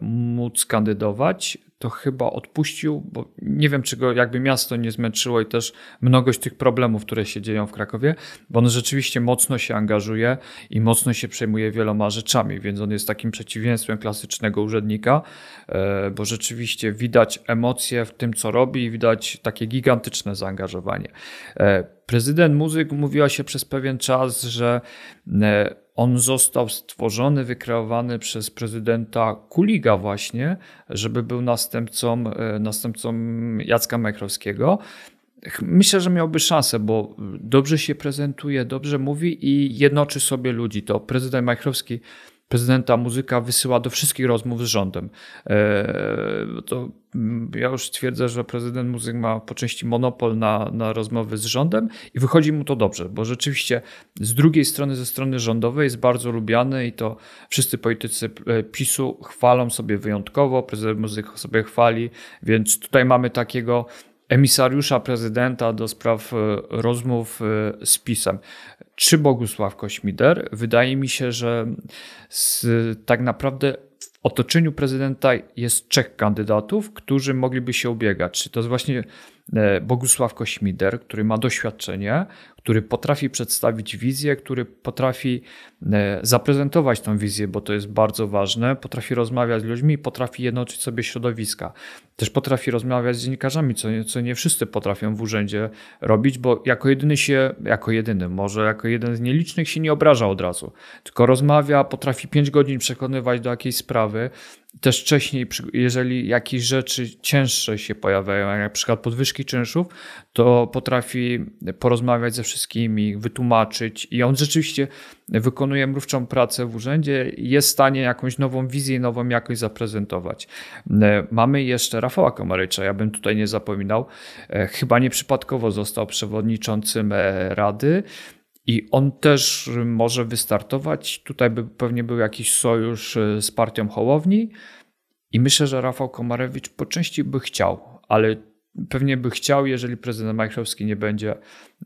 móc kandydować to chyba odpuścił, bo nie wiem, czy go jakby miasto nie zmęczyło i też mnogość tych problemów, które się dzieją w Krakowie, bo on rzeczywiście mocno się angażuje i mocno się przejmuje wieloma rzeczami, więc on jest takim przeciwieństwem klasycznego urzędnika, e, bo rzeczywiście widać emocje w tym, co robi i widać takie gigantyczne zaangażowanie. E, prezydent Muzyk mówiła się przez pewien czas, że e, on został stworzony, wykreowany przez prezydenta Kuliga właśnie, żeby był następcą, e, następcą Jacka Majchrowskiego. Myślę, że miałby szansę, bo dobrze się prezentuje, dobrze mówi i jednoczy sobie ludzi. To prezydent Majchrowski prezydenta muzyka wysyła do wszystkich rozmów z rządem. E, to mm, ja już twierdzę, że prezydent muzyk ma po części monopol na, na rozmowy z rządem i wychodzi mu to dobrze, bo rzeczywiście z drugiej strony, ze strony rządowej jest bardzo lubiany i to wszyscy politycy e, PiSu chwalą sobie wyjątkowo, prezydent muzyk sobie chwali, więc tutaj mamy takiego emisariusza prezydenta do spraw e, rozmów z PiSem czy Bogusław Kośmider. Wydaje mi się, że z, tak naprawdę w otoczeniu prezydenta jest trzech kandydatów, którzy mogliby się ubiegać. Czy to jest właśnie e, Bogusław Kośmider, który ma doświadczenie, który potrafi przedstawić wizję, który potrafi e, zaprezentować tą wizję, bo to jest bardzo ważne, potrafi rozmawiać z ludźmi, potrafi jednoczyć sobie środowiska. Też potrafi rozmawiać z dziennikarzami, co nie, co nie wszyscy potrafią w urzędzie robić, bo jako jedyny się, jako jedyny, może jako jeden z nielicznych się nie obraża od razu, tylko rozmawia, potrafi 5 godzin przekonywać do jakiejś sprawy, też wcześniej, jeżeli jakieś rzeczy cięższe się pojawiają, jak na przykład podwyżki czynszów, to potrafi porozmawiać ze wszystkimi, wytłumaczyć i on rzeczywiście wykonuje mrówczą pracę w urzędzie jest w stanie jakąś nową wizję, nową jakość zaprezentować. E, mamy jeszcze Rafała Komarycza, ja bym tutaj nie zapominał, e, chyba nieprzypadkowo został przewodniczącym e, Rady, i on też może wystartować. Tutaj by pewnie był jakiś sojusz z partią Hołowni. I myślę, że Rafał Komarewicz po części by chciał, ale pewnie by chciał, jeżeli prezydent Majchrowski nie będzie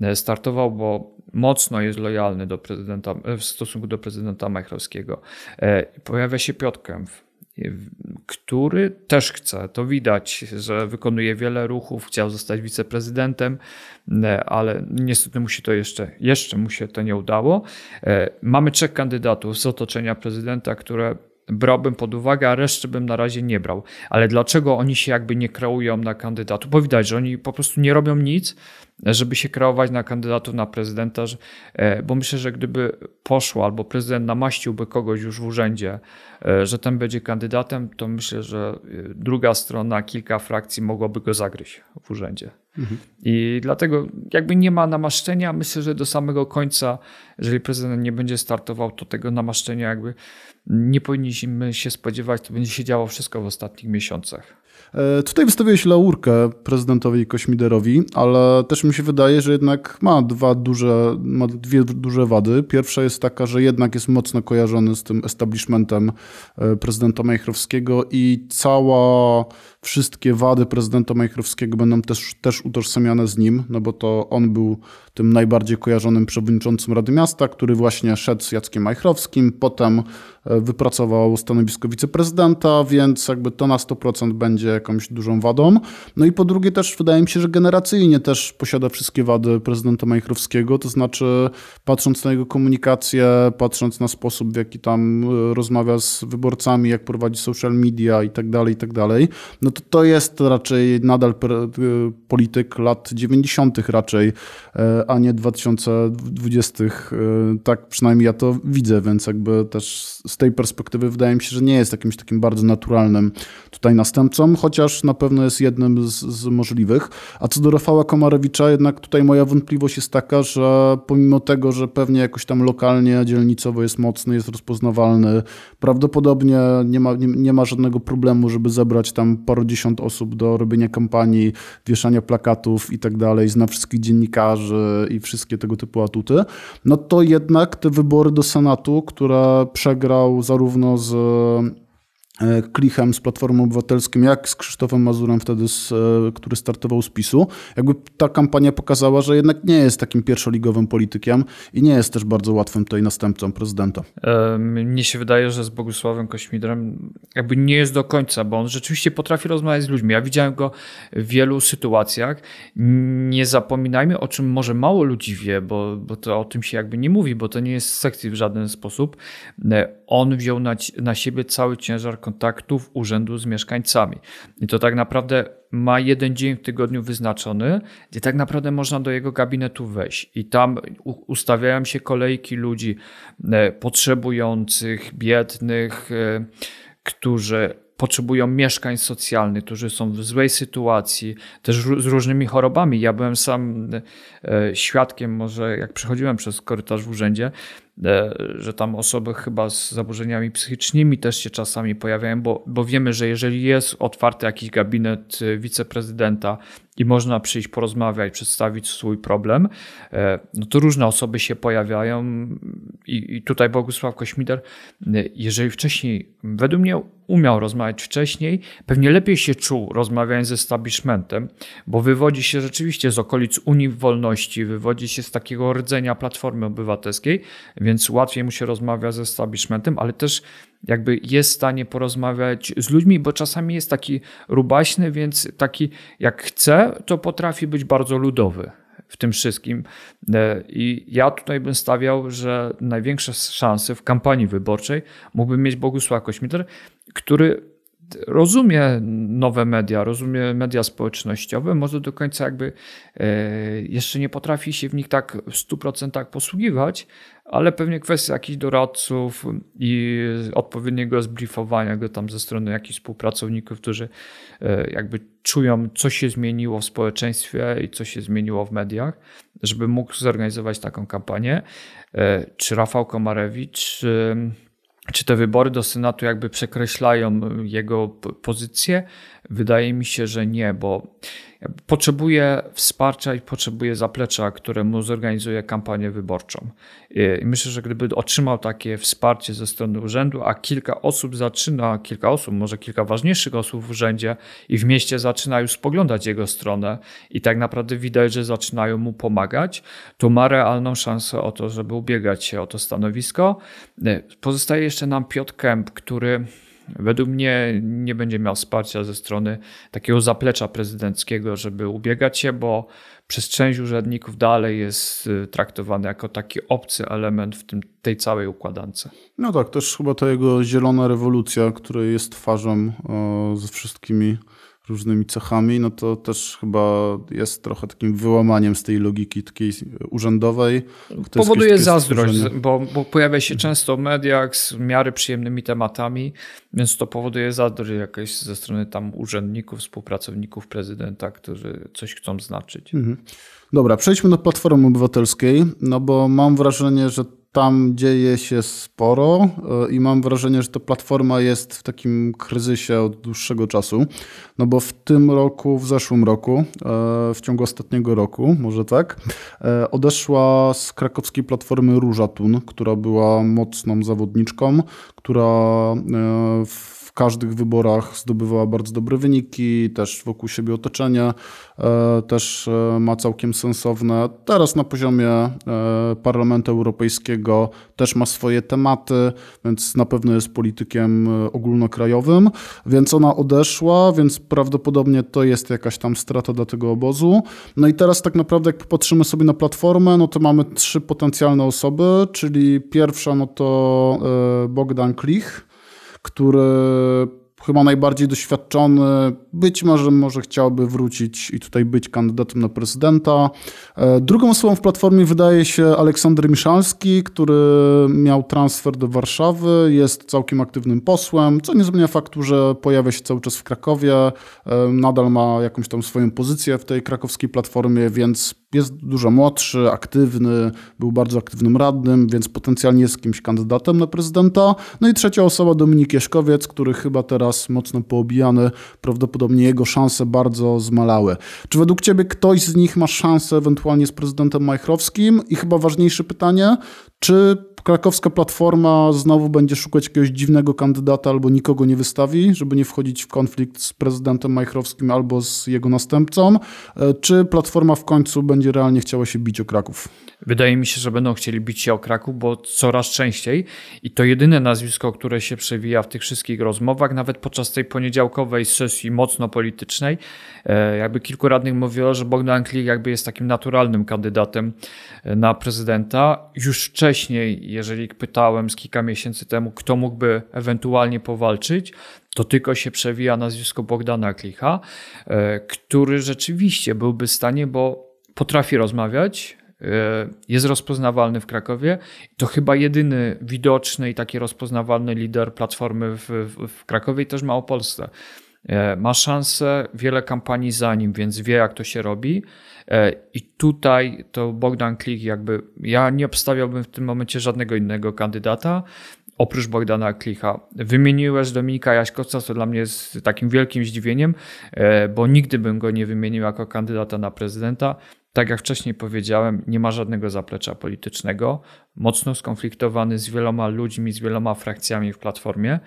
e, startował, bo mocno jest lojalny do prezydenta, e, w stosunku do prezydenta Majchrowskiego. E, pojawia się Piotr Kęp, który też chce. To widać, że wykonuje wiele ruchów, chciał zostać wiceprezydentem, ale niestety mu się to jeszcze, jeszcze mu się to nie udało. Mamy trzech kandydatów z otoczenia prezydenta, które brałbym pod uwagę, a reszty bym na razie nie brał. Ale dlaczego oni się jakby nie kreują na kandydatów? Bo widać, że oni po prostu nie robią nic, żeby się kreować na kandydatów na prezydenta, e, bo myślę, że gdyby poszło albo prezydent namaściłby kogoś już w urzędzie, e, że ten będzie kandydatem, to myślę, że e, druga strona, kilka frakcji mogłoby go zagryźć w urzędzie. Mhm. I dlatego jakby nie ma namaszczenia, myślę, że do samego końca, jeżeli prezydent nie będzie startował, to tego namaszczenia jakby nie powinniśmy się spodziewać, to będzie się działo wszystko w ostatnich miesiącach. E, tutaj wystawiłeś laurkę prezydentowi Kośmiderowi, ale też mi się wydaje, że jednak ma dwa duże, ma dwie duże wady. Pierwsza jest taka, że jednak jest mocno kojarzony z tym establishmentem e, prezydenta Majchrowskiego i cała, wszystkie wady prezydenta Majchrowskiego będą też, też utożsamiane z nim, no bo to on był tym najbardziej kojarzonym przewodniczącym Rady Miasta, który właśnie szedł z Jackiem Majchrowskim, potem e, wypracował stanowisko wiceprezydenta, więc jakby to na 100% będzie jakąś dużą wadą. No i po drugie też wydaje mi się, że generacyjnie też posiada wszystkie wady prezydenta Majchrowskiego, to znaczy patrząc na jego komunikację, patrząc na sposób, w jaki tam e, rozmawia z wyborcami, jak prowadzi social media i tak dalej, i tak dalej, no to to jest raczej nadal e, polityk lat 90. raczej, a nie 2020. Tak przynajmniej ja to widzę, więc jakby też z tej perspektywy wydaje mi się, że nie jest jakimś takim bardzo naturalnym tutaj następcą, chociaż na pewno jest jednym z, z możliwych. A co do Rafała Komarewicza, jednak tutaj moja wątpliwość jest taka, że pomimo tego, że pewnie jakoś tam lokalnie, dzielnicowo jest mocny, jest rozpoznawalny, prawdopodobnie nie ma, nie, nie ma żadnego problemu, żeby zebrać tam parudziesiąt osób do robienia kampanii, wieszania plakatów i tak dalej, zna wszystkich dziennikarzy i wszystkie tego typu atuty, no to jednak te wybory do Senatu, które przegrał zarówno z Klichem z Platformą Obywatelską, jak z Krzysztofem Mazurem wtedy, z, e, który startował z PiSu. Jakby ta kampania pokazała, że jednak nie jest takim pierwszoligowym politykiem i nie jest też bardzo łatwym tutaj następcą prezydenta. Mnie się wydaje, że z Bogusławem Kośmidrem jakby nie jest do końca, bo on rzeczywiście potrafi rozmawiać z ludźmi. Ja widziałem go w wielu sytuacjach. Nie zapominajmy, o czym może mało ludzi wie, bo, bo to o tym się jakby nie mówi, bo to nie jest sekcji w żaden sposób. On wziął na, na siebie cały ciężar kontaktów urzędu z mieszkańcami. I to tak naprawdę ma jeden dzień w tygodniu wyznaczony, gdzie tak naprawdę można do jego gabinetu wejść. I tam ustawiają się kolejki ludzi e, potrzebujących, biednych, e, którzy potrzebują mieszkań socjalnych, którzy są w złej sytuacji, też z różnymi chorobami. Ja byłem sam e, świadkiem, może jak przechodziłem przez korytarz w urzędzie, że tam osoby chyba z zaburzeniami psychicznymi też się czasami pojawiają, bo, bo wiemy, że jeżeli jest otwarty jakiś gabinet e, wiceprezydenta i można przyjść porozmawiać, przedstawić swój problem, e, no to różne osoby się pojawiają i, i tutaj Bogusław Kośmider, jeżeli wcześniej, według mnie umiał rozmawiać wcześniej, pewnie lepiej się czuł rozmawiając ze establishmentem, bo wywodzi się rzeczywiście z okolic Unii Wolności, wywodzi się z takiego rdzenia Platformy Obywatelskiej, więc łatwiej mu się rozmawia ze establishmentem, ale też jakby jest w stanie porozmawiać z ludźmi, bo czasami jest taki rubaśny, więc taki jak chce, to potrafi być bardzo ludowy w tym wszystkim. E, I ja tutaj bym stawiał, że największe szanse w kampanii wyborczej mógłby mieć Bogusław Kośmiter, który rozumie nowe media, rozumie media społecznościowe, może do końca jakby e, jeszcze nie potrafi się w nich tak w 100% posługiwać, ale pewnie kwestia jakichś doradców i odpowiedniego zbriefowania go tam ze strony jakichś współpracowników, którzy e, jakby czują, co się zmieniło w społeczeństwie i co się zmieniło w mediach, żeby mógł zorganizować taką kampanię. E, czy Rafał Komarewicz te wybory do Senatu jakby przekreślają jego pozycję? Wydaje mi się, że nie, bo potrzebuje wsparcia i potrzebuje zaplecza, które mu zorganizuje kampanię wyborczą. I myślę, że gdyby otrzymał takie wsparcie ze strony urzędu, a kilka osób zaczyna, kilka osób, może kilka ważniejszych osób w urzędzie i w mieście zaczyna już spoglądać jego stronę i tak naprawdę widać, że zaczynają mu pomagać, to ma realną szansę o to, żeby ubiegać się o to stanowisko. Pozostaje jeszcze nam Piotr Kęp, który według mnie nie będzie miał wsparcia ze strony takiego zaplecza prezydenckiego, żeby ubiegać się, bo przez część urzędników dalej jest y, traktowany jako taki obcy element w tym, tej całej układance. No tak, też chyba ta jego zielona rewolucja, której jest twarzą ze wszystkimi różnymi cechami, no to też chyba jest trochę takim wyłamaniem z tej logiki takiej urzędowej. Powoduje zazdrość, bo, bo, pojawia się często w mediach z miary przyjemnymi tematami, więc to powoduje zazdrość jakieś ze strony tam urzędników, współpracowników prezydenta, którzy coś chcą znaczyć. Mhm. Dobra, przejdźmy do Platformy Obywatelskiej, no bo mam wrażenie, że tam dzieje się sporo e, i mam wrażenie, że ta platforma jest w takim kryzysie od dłuższego czasu. No bo w tym roku, w zeszłym roku, e, w ciągu ostatniego roku, może tak, e, odeszła z krakowskiej platformy Róża Tun, która była mocną zawodniczką, która w każdych wyborach zdobywała bardzo dobre wyniki, też wokół siebie otoczenie e, też e, ma całkiem sensowne. Teraz na poziomie e, Parlamentu Europejskiego też ma swoje tematy, więc na pewno jest politykiem ogólnokrajowym, więc ona odeszła, więc prawdopodobnie to jest jakaś tam strata dla tego obozu. No i teraz tak naprawdę jak popatrzymy sobie na platformę, no to mamy trzy potencjalne osoby, czyli pierwsza no to Bogdan Klich, który chyba najbardziej doświadczony, być może może chciałby wrócić i tutaj być kandydatem na prezydenta. E, drugą osobą w Platformie wydaje się Aleksander Miszalski, który miał transfer do Warszawy, jest całkiem aktywnym posłem, co nie zmienia faktu, że pojawia się cały czas w Krakowie, e, nadal ma jakąś tam swoją pozycję w tej krakowskiej Platformie, więc jest dużo młodszy, aktywny, był bardzo aktywnym radnym, więc potencjalnie jest kimś kandydatem na prezydenta. No i trzecia osoba, Dominik Jeszkowiec, który chyba teraz teraz mocno poobijany, prawdopodobnie jego szanse bardzo zmalały. Czy według ciebie ktoś z nich ma szansę ewentualnie z prezydentem Majchrowskim? I chyba ważniejsze pytanie, czy krakowska platforma znowu będzie szukać jakiegoś dziwnego kandydata albo nikogo nie wystawi, żeby nie wchodzić w konflikt z prezydentem Majchrowskim albo z jego następcą? E, czy platforma w końcu będzie realnie chciała się bić o Kraków? Wydaje mi się, że będą chcieli bić się o Kraków, bo coraz częściej i to jedyne nazwisko, które się przewija w tych wszystkich rozmowach, nawet podczas tej poniedziałkowej sesji mocno politycznej, e, jakby kilku radnych mówiło, że Bogdan Klik jakby jest takim naturalnym kandydatem e, na prezydenta. Już wcześniej, jeżeli pytałem z kilka miesięcy temu, kto mógłby ewentualnie powalczyć, to tylko się przewija nazwisko Bogdana Klicha, e, który rzeczywiście byłby w stanie, bo potrafi rozmawiać, jest rozpoznawalny w Krakowie. To chyba jedyny widoczny i taki rozpoznawalny lider Platformy w, w, w Krakowie i też Małopolsce. E, ma szansę, wiele kampanii za nim, więc wie jak to się robi. E, I tutaj to Bogdan Klik jakby, ja nie obstawiałbym w tym momencie żadnego innego kandydata oprócz Bogdana Klicha. Wymieniłeś Dominika Jaśkowca, co dla mnie jest takim wielkim zdziwieniem, bo nigdy bym go nie wymienił jako kandydata na prezydenta. Tak jak wcześniej powiedziałem, nie ma żadnego zaplecza politycznego, mocno skonfliktowany z wieloma ludźmi, z wieloma frakcjami w platformie.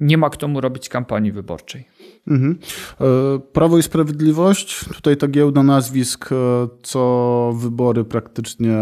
Nie ma kto mu robić kampanii wyborczej. Mhm. E, Prawo i Sprawiedliwość, tutaj ta giełda nazwisk, e, co wybory praktycznie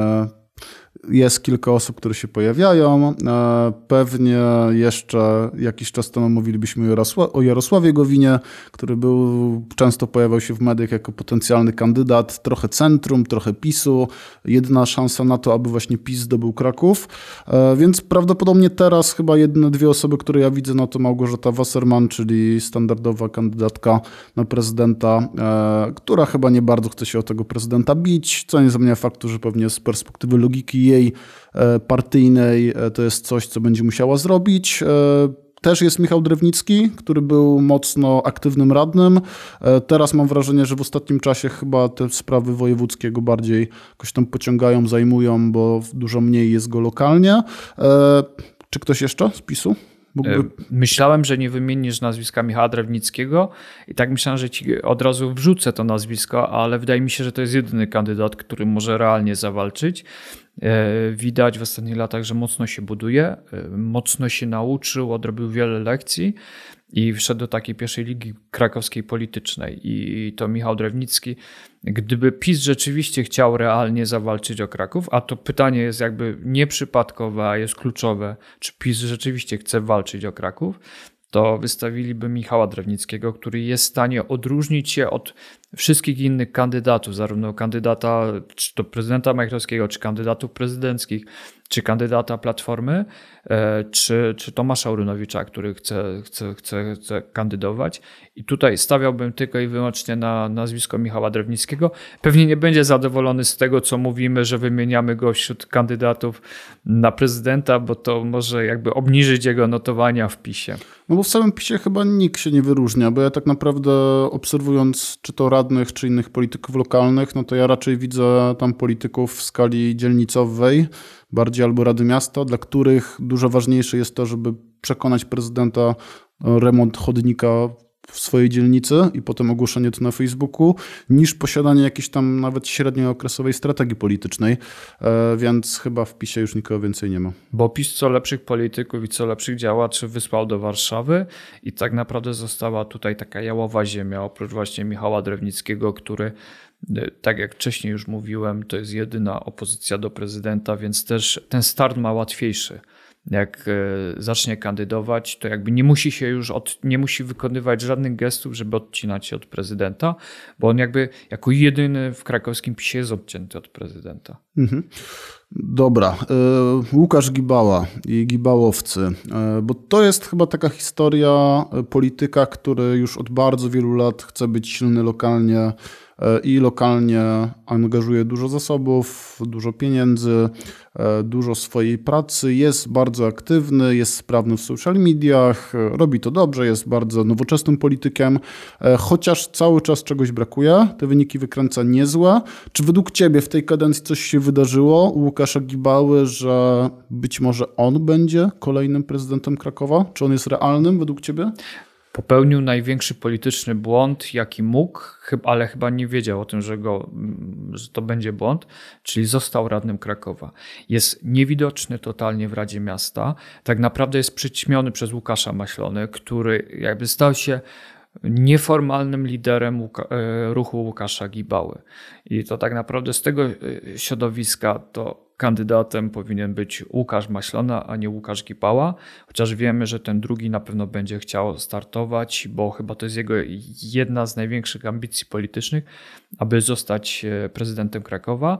jest kilka osób, które się pojawiają. E, pewnie jeszcze jakiś czas temu mówilibyśmy o Jarosławie Gowinie, który był, często pojawiał się w mediach jako potencjalny kandydat, trochę centrum, trochę PiSu. Jedna szansa na to, aby właśnie PiS zdobył Kraków. E, więc prawdopodobnie teraz chyba jedne dwie osoby, które ja widzę, no to Małgorzata Wasserman, czyli standardowa kandydatka na prezydenta, e, która chyba nie bardzo chce się o tego prezydenta bić, co nie zmienia faktu, że pewnie z perspektywy logiki jej e, partyjnej e, to jest coś, co będzie musiała zrobić. E, też jest Michał Drewnicki, który był mocno aktywnym radnym. Teraz mam wrażenie, że w ostatnim czasie chyba te sprawy wojewódzkiego bardziej jakoś tam pociągają, zajmują, bo dużo mniej jest go lokalnie. Czy ktoś jeszcze z PiSu? Mógłby... Myślałem, że nie wymienisz nazwiska Michała Drewnickiego i tak myślałem, że ci od razu wrzucę to nazwisko, ale wydaje mi się, że to jest jedyny kandydat, który może realnie zawalczyć. E, widać w ostatnich latach, że mocno się buduje, e, mocno się nauczył, odrobił wiele lekcji i wszedł do takiej pierwszej ligi krakowskiej politycznej. I to Michał Drewnicki, gdyby PiS rzeczywiście chciał realnie zawalczyć o Kraków, a to pytanie jest jakby nieprzypadkowe, a jest kluczowe, czy PiS rzeczywiście chce walczyć o Kraków, to wystawiliby Michała Drewnickiego, który jest w stanie odróżnić się od wszystkich innych kandydatów, zarówno kandydata czy to prezydenta Majchrowskiego, czy kandydatów prezydenckich, czy kandydata Platformy, czy, czy Tomasza Urynowicza, który chce, chce, chce, chce kandydować. I tutaj stawiałbym tylko i wyłącznie na nazwisko Michała Drewnickiego. Pewnie nie będzie zadowolony z tego, co mówimy, że wymieniamy go wśród kandydatów na prezydenta, bo to może jakby obniżyć jego notowania w PiSie. No bo w samym PiSie chyba nikt się nie wyróżnia, bo ja tak naprawdę obserwując czy to radnych, czy innych polityków lokalnych, no to ja raczej widzę tam polityków w skali dzielnicowej, bardziej albo Rady Miasta, dla których dużo ważniejsze jest to, żeby przekonać prezydenta remont chodnika w swojej dzielnicy i potem ogłoszenie to na Facebooku, niż posiadanie jakiejś tam nawet średniookresowej strategii politycznej, e, więc chyba w PiSie już nikogo więcej nie ma. Bo PiS co lepszych polityków i co lepszych działaczy wysłał do Warszawy i tak naprawdę została tutaj taka jałowa ziemia, oprócz właśnie Michała Drewnickiego, który e, tak jak wcześniej już mówiłem, to jest jedyna opozycja do prezydenta, więc też ten start ma łatwiejszy jak e, zacznie kandydować, to jakby nie musi się już od, nie musi wykonywać żadnych gestów, żeby odcinać się od prezydenta, bo on jakby jako jedyny w krakowskim PiSie jest odcięty od prezydenta. Mhm. Dobra, e, Łukasz Gibała i Gibałowcy, e, bo to jest chyba taka historia polityka, który już od bardzo wielu lat chce być silny lokalnie i lokalnie angażuje dużo zasobów, dużo pieniędzy, dużo swojej pracy, jest bardzo aktywny, jest sprawny w social mediach, robi to dobrze, jest bardzo nowoczesnym politykiem, chociaż cały czas czegoś brakuje, te wyniki wykręca niezłe. Czy według Ciebie w tej kadencji coś się wydarzyło u Łukasza Gibały, że być może on będzie kolejnym prezydentem Krakowa? Czy on jest realnym według Ciebie? Popełnił największy polityczny błąd, jaki mógł, ale chyba nie wiedział o tym, że, go, że to będzie błąd, czyli został radnym Krakowa. Jest niewidoczny totalnie w Radzie Miasta. Tak naprawdę jest przyćmiony przez Łukasza Maślony, który jakby stał się nieformalnym liderem e, ruchu Łukasza Gibały. I to tak naprawdę z tego e, środowiska to kandydatem powinien być Łukasz Maślona, a nie Łukasz Gibała, chociaż wiemy, że ten drugi na pewno będzie chciał startować, bo chyba to jest jego jedna z największych ambicji politycznych, aby zostać e, prezydentem Krakowa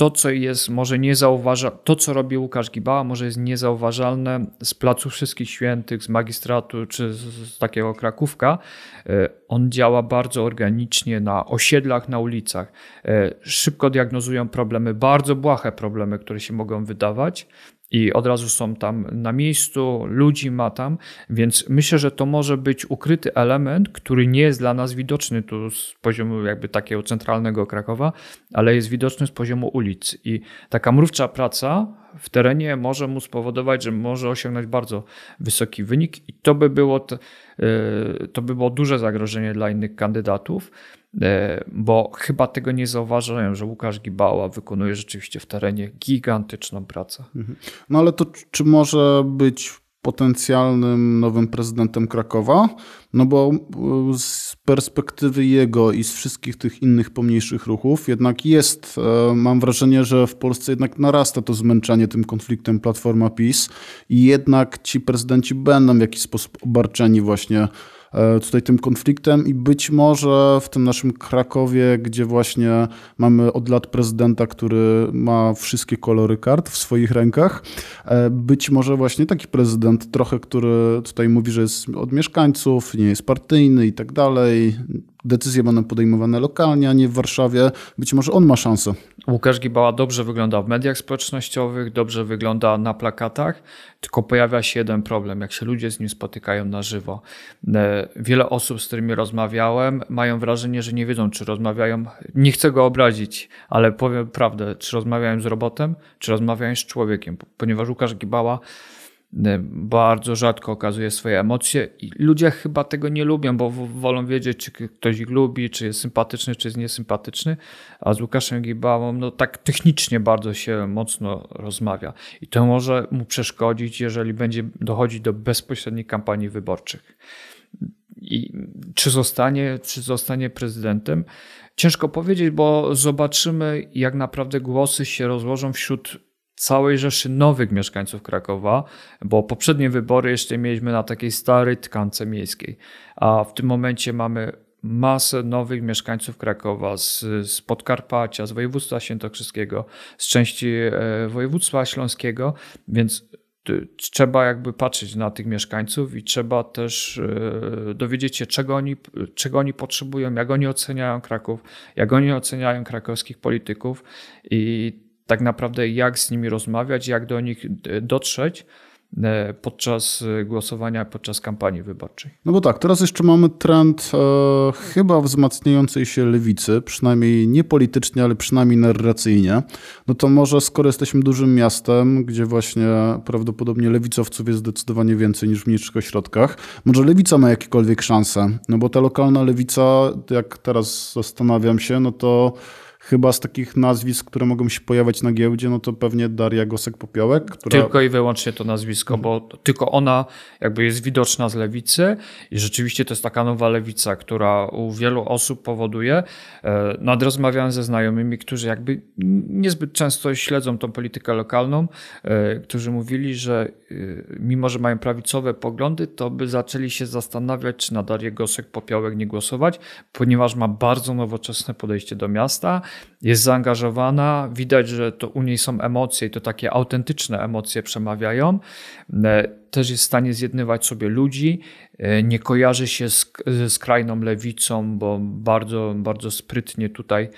to, co jest może niezauważalne, to, co robi Łukasz Gibała, może jest niezauważalne z Placu Wszystkich Świętych, z magistratu czy z, z takiego Krakówka. E, on działa bardzo organicznie na osiedlach, na ulicach. E, szybko diagnozują problemy, bardzo błahe problemy, które się mogą wydawać i od razu są tam na miejscu, ludzi ma tam, więc myślę, że to może być ukryty element, który nie jest dla nas widoczny tu z poziomu jakby takiego centralnego Krakowa, ale jest widoczny z poziomu ulic. I taka mrówcza praca w terenie może mu spowodować, że może osiągnąć bardzo wysoki wynik i to by było, e, to by było duże zagrożenie dla innych kandydatów. E, bo chyba tego nie zauważają, że Łukasz Gibała wykonuje rzeczywiście w terenie gigantyczną pracę. Mhm. No ale to czy może być potencjalnym nowym prezydentem Krakowa? No bo z perspektywy jego i z wszystkich tych innych pomniejszych ruchów jednak jest, e, mam wrażenie, że w Polsce jednak narasta to zmęczenie tym konfliktem Platforma PiS i jednak ci prezydenci będą w jakiś sposób obarczeni właśnie tutaj tym konfliktem i być może w tym naszym Krakowie, gdzie właśnie mamy od lat prezydenta, który ma wszystkie kolory kart w swoich rękach, e, być może właśnie taki prezydent trochę, który tutaj mówi, że jest od mieszkańców, nie jest partyjny i tak dalej, decyzje będą podejmowane lokalnie, a nie w Warszawie. Być może on ma szansę. Łukasz Gibała dobrze wygląda w mediach społecznościowych, dobrze wygląda na plakatach, tylko pojawia się jeden problem, jak się ludzie z nim spotykają na żywo. E, wiele osób, z którymi rozmawiałem, mają wrażenie, że nie wiedzą, czy rozmawiają, nie chcę go obrazić, ale powiem prawdę, czy rozmawiają z robotem, czy rozmawiają z człowiekiem, ponieważ Łukasz Gibała bardzo rzadko okazuje swoje emocje i ludzie chyba tego nie lubią, bo wolą wiedzieć, czy ktoś ich lubi, czy jest sympatyczny, czy jest niesympatyczny, a z Łukaszem Gibałą no tak technicznie bardzo się mocno rozmawia i to może mu przeszkodzić, jeżeli będzie dochodzić do bezpośrednich kampanii wyborczych. I czy zostanie, czy zostanie prezydentem? Ciężko powiedzieć, bo zobaczymy, jak naprawdę głosy się rozłożą wśród całej rzeszy nowych mieszkańców Krakowa, bo poprzednie wybory jeszcze mieliśmy na takiej starej tkance miejskiej, a w tym momencie mamy masę nowych mieszkańców Krakowa z, z Podkarpacia, z województwa świętokrzyskiego, z części e, województwa śląskiego, więc trzeba jakby patrzeć na tych mieszkańców i trzeba też e, dowiedzieć się, czego oni, czego oni potrzebują, jak oni oceniają Kraków, jak oni oceniają krakowskich polityków i tak naprawdę jak z nimi rozmawiać, jak do nich e, dotrzeć e, podczas e, głosowania, podczas kampanii wyborczej. No bo tak, teraz jeszcze mamy trend e, chyba wzmacniającej się lewicy, przynajmniej nie politycznie, ale przynajmniej narracyjnie. No to może skoro jesteśmy dużym miastem, gdzie właśnie prawdopodobnie lewicowców jest zdecydowanie więcej niż w mniejszych ośrodkach, może lewica ma jakiekolwiek szanse, no bo ta lokalna lewica, jak teraz zastanawiam się, no to Chyba z takich nazwisk, które mogą się pojawiać na giełdzie, no to pewnie Daria Gosek-Popiołek. Która... Tylko i wyłącznie to nazwisko, bo tylko ona jakby jest widoczna z lewicy i rzeczywiście to jest taka nowa lewica, która u wielu osób powoduje. E, Nad rozmawiałem ze znajomymi, którzy jakby niezbyt często śledzą tą politykę lokalną, e, którzy mówili, że e, mimo, że mają prawicowe poglądy, to by zaczęli się zastanawiać, czy na Darię Gosek-Popiołek nie głosować, ponieważ ma bardzo nowoczesne podejście do miasta jest zaangażowana, widać, że to u niej są emocje i to takie autentyczne emocje przemawiają. E, też jest w stanie zjednywać sobie ludzi, e, nie kojarzy się z, ze skrajną lewicą, bo bardzo, bardzo sprytnie tutaj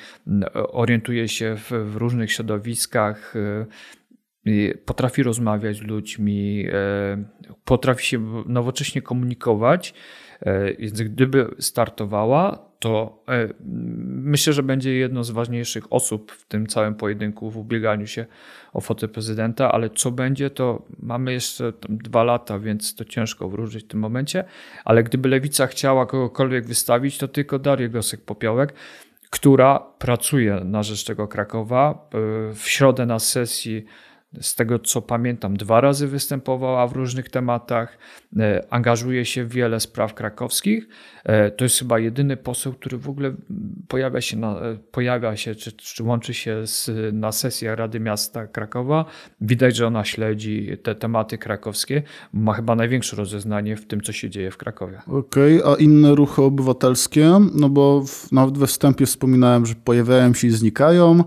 orientuje się w, w różnych środowiskach potrafi rozmawiać z ludźmi, potrafi się nowocześnie komunikować. Więc gdyby startowała, to e, myślę, że będzie jedną z ważniejszych osób w tym całym pojedynku, w ubieganiu się o fotę prezydenta, ale co będzie, to mamy jeszcze dwa lata, więc to ciężko wróżyć w tym momencie. Ale gdyby lewica chciała kogokolwiek wystawić, to tylko Darię Gosek-Popiołek, która pracuje na rzecz tego Krakowa. E, w środę na sesji z tego co pamiętam, dwa razy występowała w różnych tematach, e, angażuje się w wiele spraw krakowskich. E, to jest chyba jedyny poseł, który w ogóle pojawia się, na, e, pojawia się czy, czy łączy się z, na sesjach Rady Miasta Krakowa. Widać, że ona śledzi te tematy krakowskie. Ma chyba największe rozeznanie w tym, co się dzieje w Krakowie. Okej, okay, a inne ruchy obywatelskie? No bo w, nawet we wstępie wspominałem, że pojawiają się i znikają.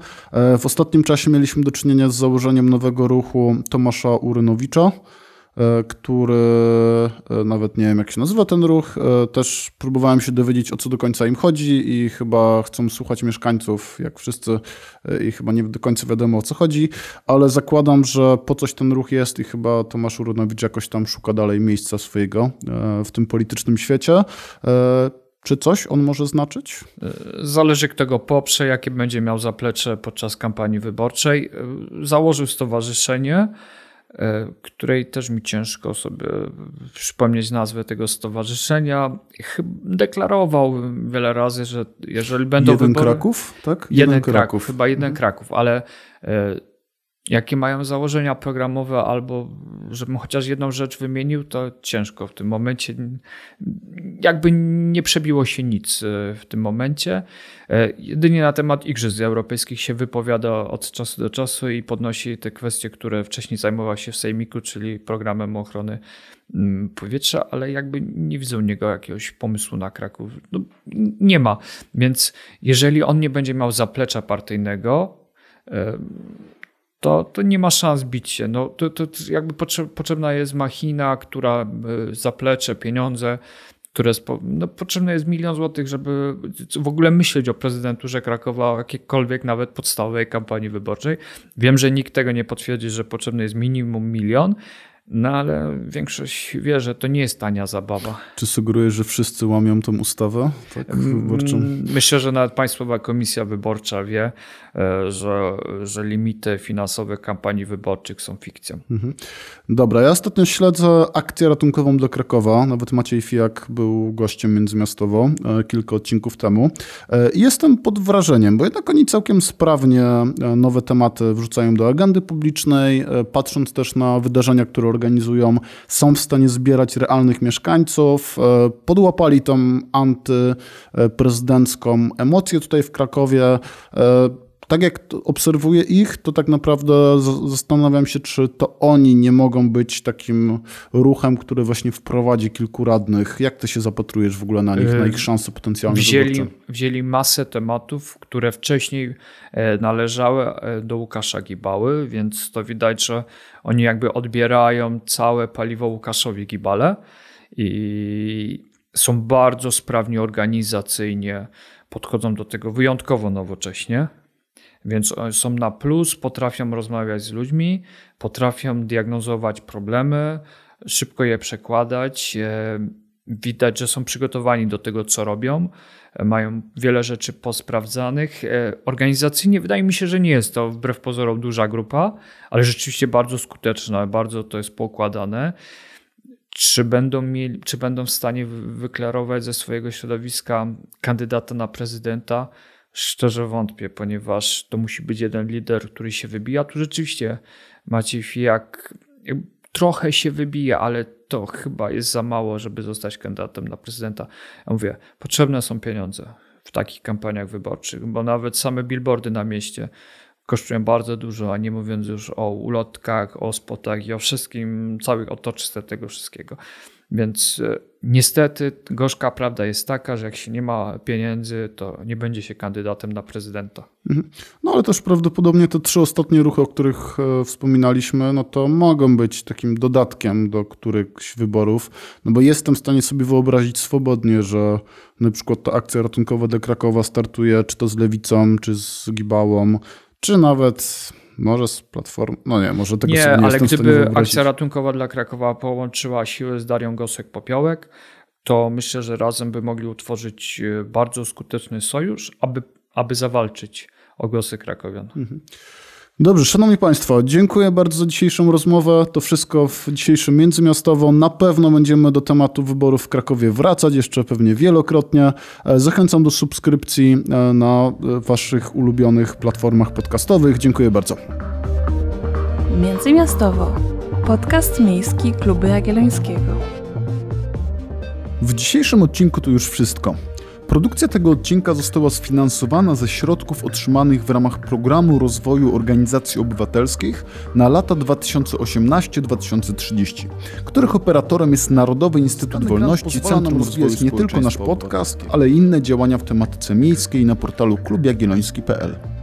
W ostatnim czasie mieliśmy do czynienia z założeniem nowego ruchu Tomasza Urynowicza, e, który e, nawet nie wiem jak się nazywa ten ruch. E, też próbowałem się dowiedzieć o co do końca im chodzi i chyba chcą słuchać mieszkańców, jak wszyscy, i chyba nie do końca wiadomo o co chodzi, ale zakładam, że po coś ten ruch jest i chyba Tomasz Urynowicz jakoś tam szuka dalej miejsca swojego w tym politycznym świecie. Czy coś on może znaczyć? Zależy kto go poprze, jakie będzie miał zaplecze podczas kampanii wyborczej. Założył stowarzyszenie, której też mi ciężko sobie przypomnieć nazwę tego stowarzyszenia. Deklarował wiele razy, że jeżeli będą jeden wybory... Kraków, tak? Jeden, jeden Kraków. Kraków, chyba jeden mhm. Kraków, ale e, jakie mają założenia programowe, albo żebym chociaż jedną rzecz wymienił, to ciężko w tym momencie. Jakby nie przebiło się nic e, w tym momencie. E, jedynie na temat Igrzysk Europejskich się wypowiada od czasu do czasu i podnosi te kwestie, które wcześniej zajmował się w Sejmiku, czyli programem ochrony mm, powietrza, ale jakby nie widzę u niego jakiegoś pomysłu na Kraków. No, nie ma. Więc jeżeli on nie będzie miał zaplecza partyjnego, e, to, to nie ma szans bić się. No, to, to jakby potrzebna jest machina, która e, zaplecze pieniądze, które no, potrzebne jest milion złotych, żeby w ogóle myśleć o prezydenturze Krakowa, o jakiejkolwiek nawet podstawowej kampanii wyborczej. Wiem, że nikt tego nie potwierdzi, że potrzebny jest minimum milion, no ale większość wie, że to nie jest tania zabawa. Czy sugerujesz, że wszyscy łamią tą ustawę tak, wyborczą? Myślę, że nawet Państwowa Komisja Wyborcza wie, że, że limity finansowe kampanii wyborczych są fikcją. Mhm. Dobra, ja ostatnio śledzę akcję ratunkową do Krakowa. Nawet Maciej Fijak był gościem międzymiastowo e, kilka odcinków temu. E, I jestem pod wrażeniem, bo jednak oni całkiem sprawnie nowe tematy wrzucają do agendy publicznej, patrząc też na wydarzenia, które organizują, są w stanie zbierać realnych mieszkańców. E, podłapali tą antyprezydencką emocję tutaj w Krakowie e, tak jak obserwuję ich, to tak naprawdę zastanawiam się, czy to oni nie mogą być takim ruchem, który właśnie wprowadzi kilku radnych. Jak ty się zapatrujesz w ogóle na nich, na ich szanse potencjalne wzięli, wzięli masę tematów, które wcześniej e, należały e, do Łukasza Gibały, więc to widać, że oni jakby odbierają całe paliwo Łukaszowi Gibale i są bardzo sprawni organizacyjnie, podchodzą do tego wyjątkowo nowocześnie. Więc są na plus, potrafią rozmawiać z ludźmi, potrafią diagnozować problemy, szybko je przekładać. E, widać, że są przygotowani do tego, co robią. E, mają wiele rzeczy posprawdzanych. E, organizacyjnie wydaje mi się, że nie jest to wbrew pozorom duża grupa, ale rzeczywiście bardzo skuteczna, bardzo to jest pokładane. Czy będą, mieli, czy będą w stanie wyklarować ze swojego środowiska kandydata na prezydenta? Szczerze wątpię, ponieważ to musi być jeden lider, który się wybija. Tu rzeczywiście Maciej Fijak trochę się wybija, ale to chyba jest za mało, żeby zostać kandydatem na prezydenta. Ja mówię, potrzebne są pieniądze w takich kampaniach wyborczych, bo nawet same billboardy na mieście kosztują bardzo dużo, a nie mówiąc już o ulotkach, o spotach i o wszystkim, całej otoczce tego wszystkiego. Więc e, niestety gorzka prawda jest taka, że jak się nie ma pieniędzy, to nie będzie się kandydatem na prezydenta. No ale też prawdopodobnie te trzy ostatnie ruchy, o których e, wspominaliśmy, no to mogą być takim dodatkiem do którychś wyborów, no bo jestem w stanie sobie wyobrazić swobodnie, że na przykład ta akcja ratunkowa dla Krakowa startuje czy to z Lewicą, czy z Gibałą, czy nawet może z Platformą, no nie, może tego Nie, sobie nie ale gdyby akcja ratunkowa dla Krakowa połączyła siły z Darią Gosek-Popiołek, to myślę, że razem by mogli utworzyć e, bardzo skuteczny sojusz, aby, aby zawalczyć o głosy krakowian. Dobrze, szanowni państwo, dziękuję bardzo za dzisiejszą rozmowę. To wszystko w dzisiejszym Międzymiastowo. Na pewno będziemy do tematu wyborów w Krakowie wracać, jeszcze pewnie wielokrotnie. E, Zachęcam do subskrypcji e, na e, waszych ulubionych platformach podcastowych. Dziękuję bardzo. Międzymiastowo. Podcast miejski Kluby Jagiellońskiego. W dzisiejszym odcinku to już wszystko. Produkcja tego odcinka została sfinansowana ze środków otrzymanych w ramach Programu Rozwoju Organizacji Obywatelskich na lata 2018-2030, których operatorem jest Narodowy Instytut Dany Wolności, Centrum rozwijać nie tylko nasz podcast, ale inne działania w tematyce miejskiej na portalu klubjagielloński.pl.